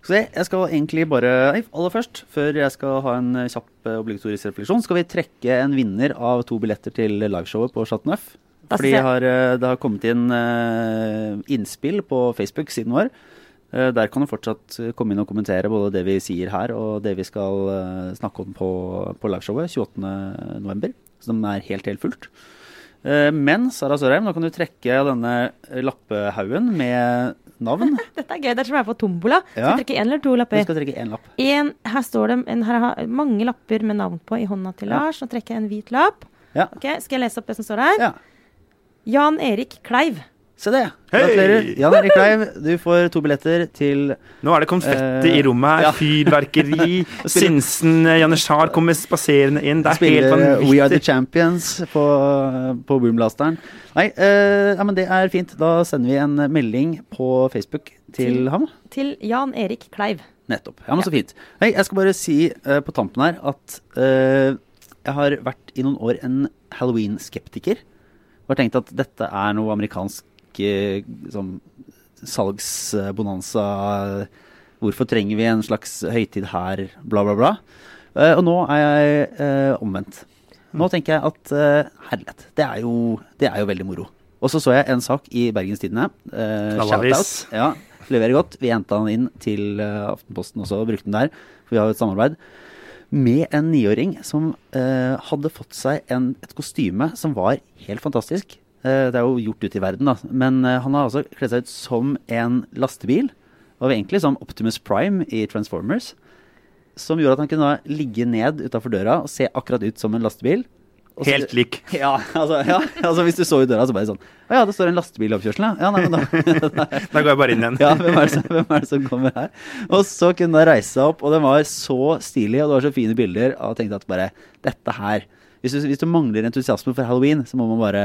Speaker 1: Så jeg, skal egentlig bare Aller først, før jeg skal ha en kjapp eh, obligatorisk refleksjon, skal vi trekke en vinner av to billetter til liveshowet på Chat Neuf. Fordi har, eh, det har kommet inn eh, innspill på Facebook-siden vår. Der kan du fortsatt komme inn og kommentere både det vi sier her og det vi skal snakke om på, på liveshowet 28.11., som er helt, helt fullt. Men Sara Sørheim, nå kan du trekke denne lappehaugen med navn.
Speaker 2: Dette er gøy. Det er som å være på tombola.
Speaker 1: Ja.
Speaker 2: Skal trekke én eller to
Speaker 1: Du
Speaker 2: lapper?
Speaker 1: skal trekke én lapp.
Speaker 2: En, her står det en, her har mange lapper med navn på i hånda til
Speaker 1: Ja.
Speaker 2: Lars. Nå trekker jeg en hvit lapp.
Speaker 1: Ja.
Speaker 2: Okay, Skal jeg lese opp det som står her?
Speaker 1: ja.
Speaker 2: Jan Erik Kleiv.
Speaker 1: Se det. Gratulerer. Hey! Jan Erik Kleiv, du får to billetter til
Speaker 3: Nå er det konfetti
Speaker 1: Eh,
Speaker 3: i rommet her.
Speaker 1: ja.
Speaker 3: Fyrverkeri. Sinsen eh, Janitsjar kommer spaserende inn. Det er helt
Speaker 1: spille We Are The. Champions på, på boomblasteren. Nei, eh, ja, men det er fint. Da sender vi en melding på Facebook til
Speaker 2: Til-
Speaker 1: ham.
Speaker 2: Til Jan Erik Kleiv.
Speaker 1: Nettopp. Ja, men så fint. Nei, jeg skal bare si eh, på tampen her at eh, jeg har vært i noen år en halloween-skeptiker. Og har tenkt at dette er noe amerikansk eh, sånn salgsbonanza. Hvorfor trenger vi en slags høytid her, bla, bla, bla. Eh, og nå er jeg eh, omvendt. Nå tenker jeg at eh, herlighet, det er, jo, det er jo veldig moro. Og så så jeg en sak i Bergens Tidende. Eh,
Speaker 3: Shoutout.
Speaker 1: Ja, leverer godt. Vi henta den inn til eh, Aftenposten også og brukte den der, for vi har jo et samarbeid. Med en niåring som eh, hadde fått seg en, et kostyme som var helt fantastisk. Eh, det er jo gjort ute i verden, da. Men eh, han har altså kledd seg ut som en lastebil. Og egentlig som Optimus Prime i Transformers. Som gjorde at han kunne ligge ned utafor døra og se akkurat ut som en lastebil. Og så-
Speaker 3: Helt lik.
Speaker 1: Ja, altså, ja, altså hvis du så ut døra, så bare sånn Å ja, det står en lastebil i oppkjørselen, ja. nei, men da,
Speaker 3: Da går jeg bare inn igjen.
Speaker 1: ja, hvem er, det som, hvem er det som kommer her? Og så kunne jeg reise seg opp, og den var så stilig, og det var så fine bilder. Og jeg tenkte at bare Dette her hvis du, hvis du mangler entusiasme for halloween, så må man bare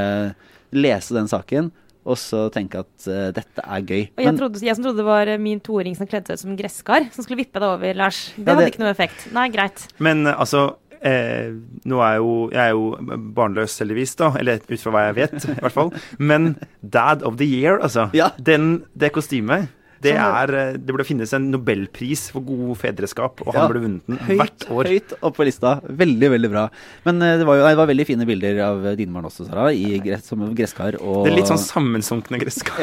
Speaker 1: lese den saken, og så tenke at uh, dette er gøy.
Speaker 2: Og jeg,
Speaker 1: Men-
Speaker 2: trodde, jeg som trodde det var eh, min toåring som kledde seg ut som gresskar, som skulle vippe deg over, Lars. Det
Speaker 1: Ja,
Speaker 2: hadde ikke noe effekt. Nei, greit.
Speaker 3: Men eh, altså eh, Nå er jo jeg er jo barnløs, heldigvis, da. Eller ut fra hva jeg vet, i hvert fall. Men Dad of the Year, altså.
Speaker 1: Ja.
Speaker 3: Den, det kostymet. Det,
Speaker 1: Sånn er-
Speaker 3: eh, det burde finnes en nobelpris for god fedreskap, og
Speaker 1: Ja.
Speaker 3: han burde vunnet den
Speaker 1: Høyt,
Speaker 3: hvert år.
Speaker 1: høyt opp på lista. Veldig, veldig bra. Men eh, det var jo nei, det var veldig fine bilder av dine barn også, Sara, i gress, som gresskar. Og,
Speaker 3: Det er litt sånn sammensunkne gresskar.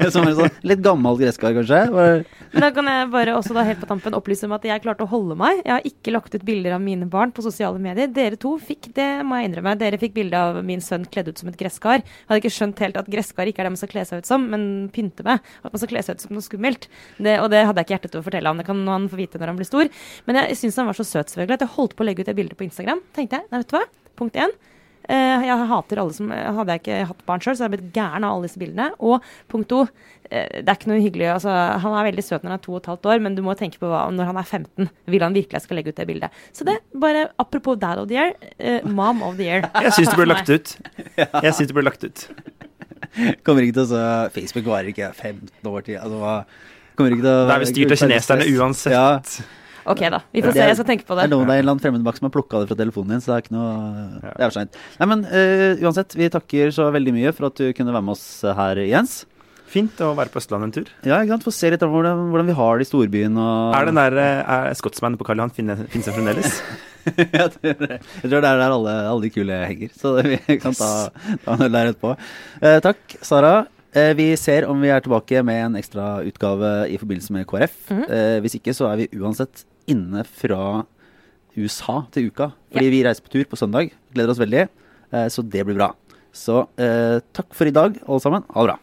Speaker 1: ja, som en sånn litt gammelt gresskar, kanskje. Var-
Speaker 2: Men da kan jeg bare også da helt på tampen opplyse om at jeg klarte å holde meg. Jeg har ikke lagt ut bilder av mine barn på sosiale medier. Dere to fikk, det må jeg innrømme, dere fikk bilde av min sønn kledd ut som et gresskar. Jeg hadde ikke skjønt helt at gresskar ikke er det man skal kle seg ut som, men pynte med. At man skal kle seg ut som noe skummelt. Det, og det hadde jeg ikke hjerte til å fortelle ham. Det kan han få vite når han blir stor. Men jeg syns han var så søt selvfølgelig at jeg holdt på å legge ut det bildet på Instagram. Tenkte jeg, nei, vet du hva. Punkt én. Uh, jeg hater alle som Hadde jeg ikke hatt barn sjøl, så hadde jeg blitt gæren av alle disse bildene. Og punkt to, uh, det er ikke noe hyggelig altså, Han er veldig søt når han er to og et halvt år, men du må tenke på hva når han er 15. Vil han virkelig jeg skal legge ut det bildet? Så det, bare apropos dad of the year, uh, mom of the year.
Speaker 3: Jeg syns det burde lagt ut. Jeg syns det ble lagt ut.
Speaker 1: Kommer ikke til å så Facebook varer ikke 15 år til. Altså, hva Kommer ikke til å
Speaker 3: Det er vel styrt av kineserne uansett.
Speaker 1: Ja.
Speaker 2: Ok, da. Vi får se. Jeg skal tenke på
Speaker 1: Det
Speaker 2: det.
Speaker 1: er noen det er en eller annen fremmed bak som har plukka det fra telefonen din, så det er ikke noe Det er for seint. Nei, men uh, uansett, vi takker så veldig mye for at du kunne være med oss her, Jens.
Speaker 3: Fint å være på Østlandet en tur.
Speaker 1: Ja, ikke sant? Få se litt om hvordan, hvordan vi har det i storbyen og
Speaker 3: Er den der eh, er Scotsman på Karl Johan finnes fremdeles?
Speaker 1: jeg, tror, jeg tror det er der alle, alle de kule henger. Så vi kan ta, ta en øl der etterpå. Eh, takk, Sara. Eh, vi ser om vi er tilbake med en ekstra utgave i forbindelse med KrF.
Speaker 2: Mhm.
Speaker 1: eh, hvis ikke så er vi uansett inne fra USA til uka. Fordi vi reiser på tur på søndag. Gleder oss veldig. Eh, så det blir bra. Så eh, takk for i dag, alle sammen. Ha det bra.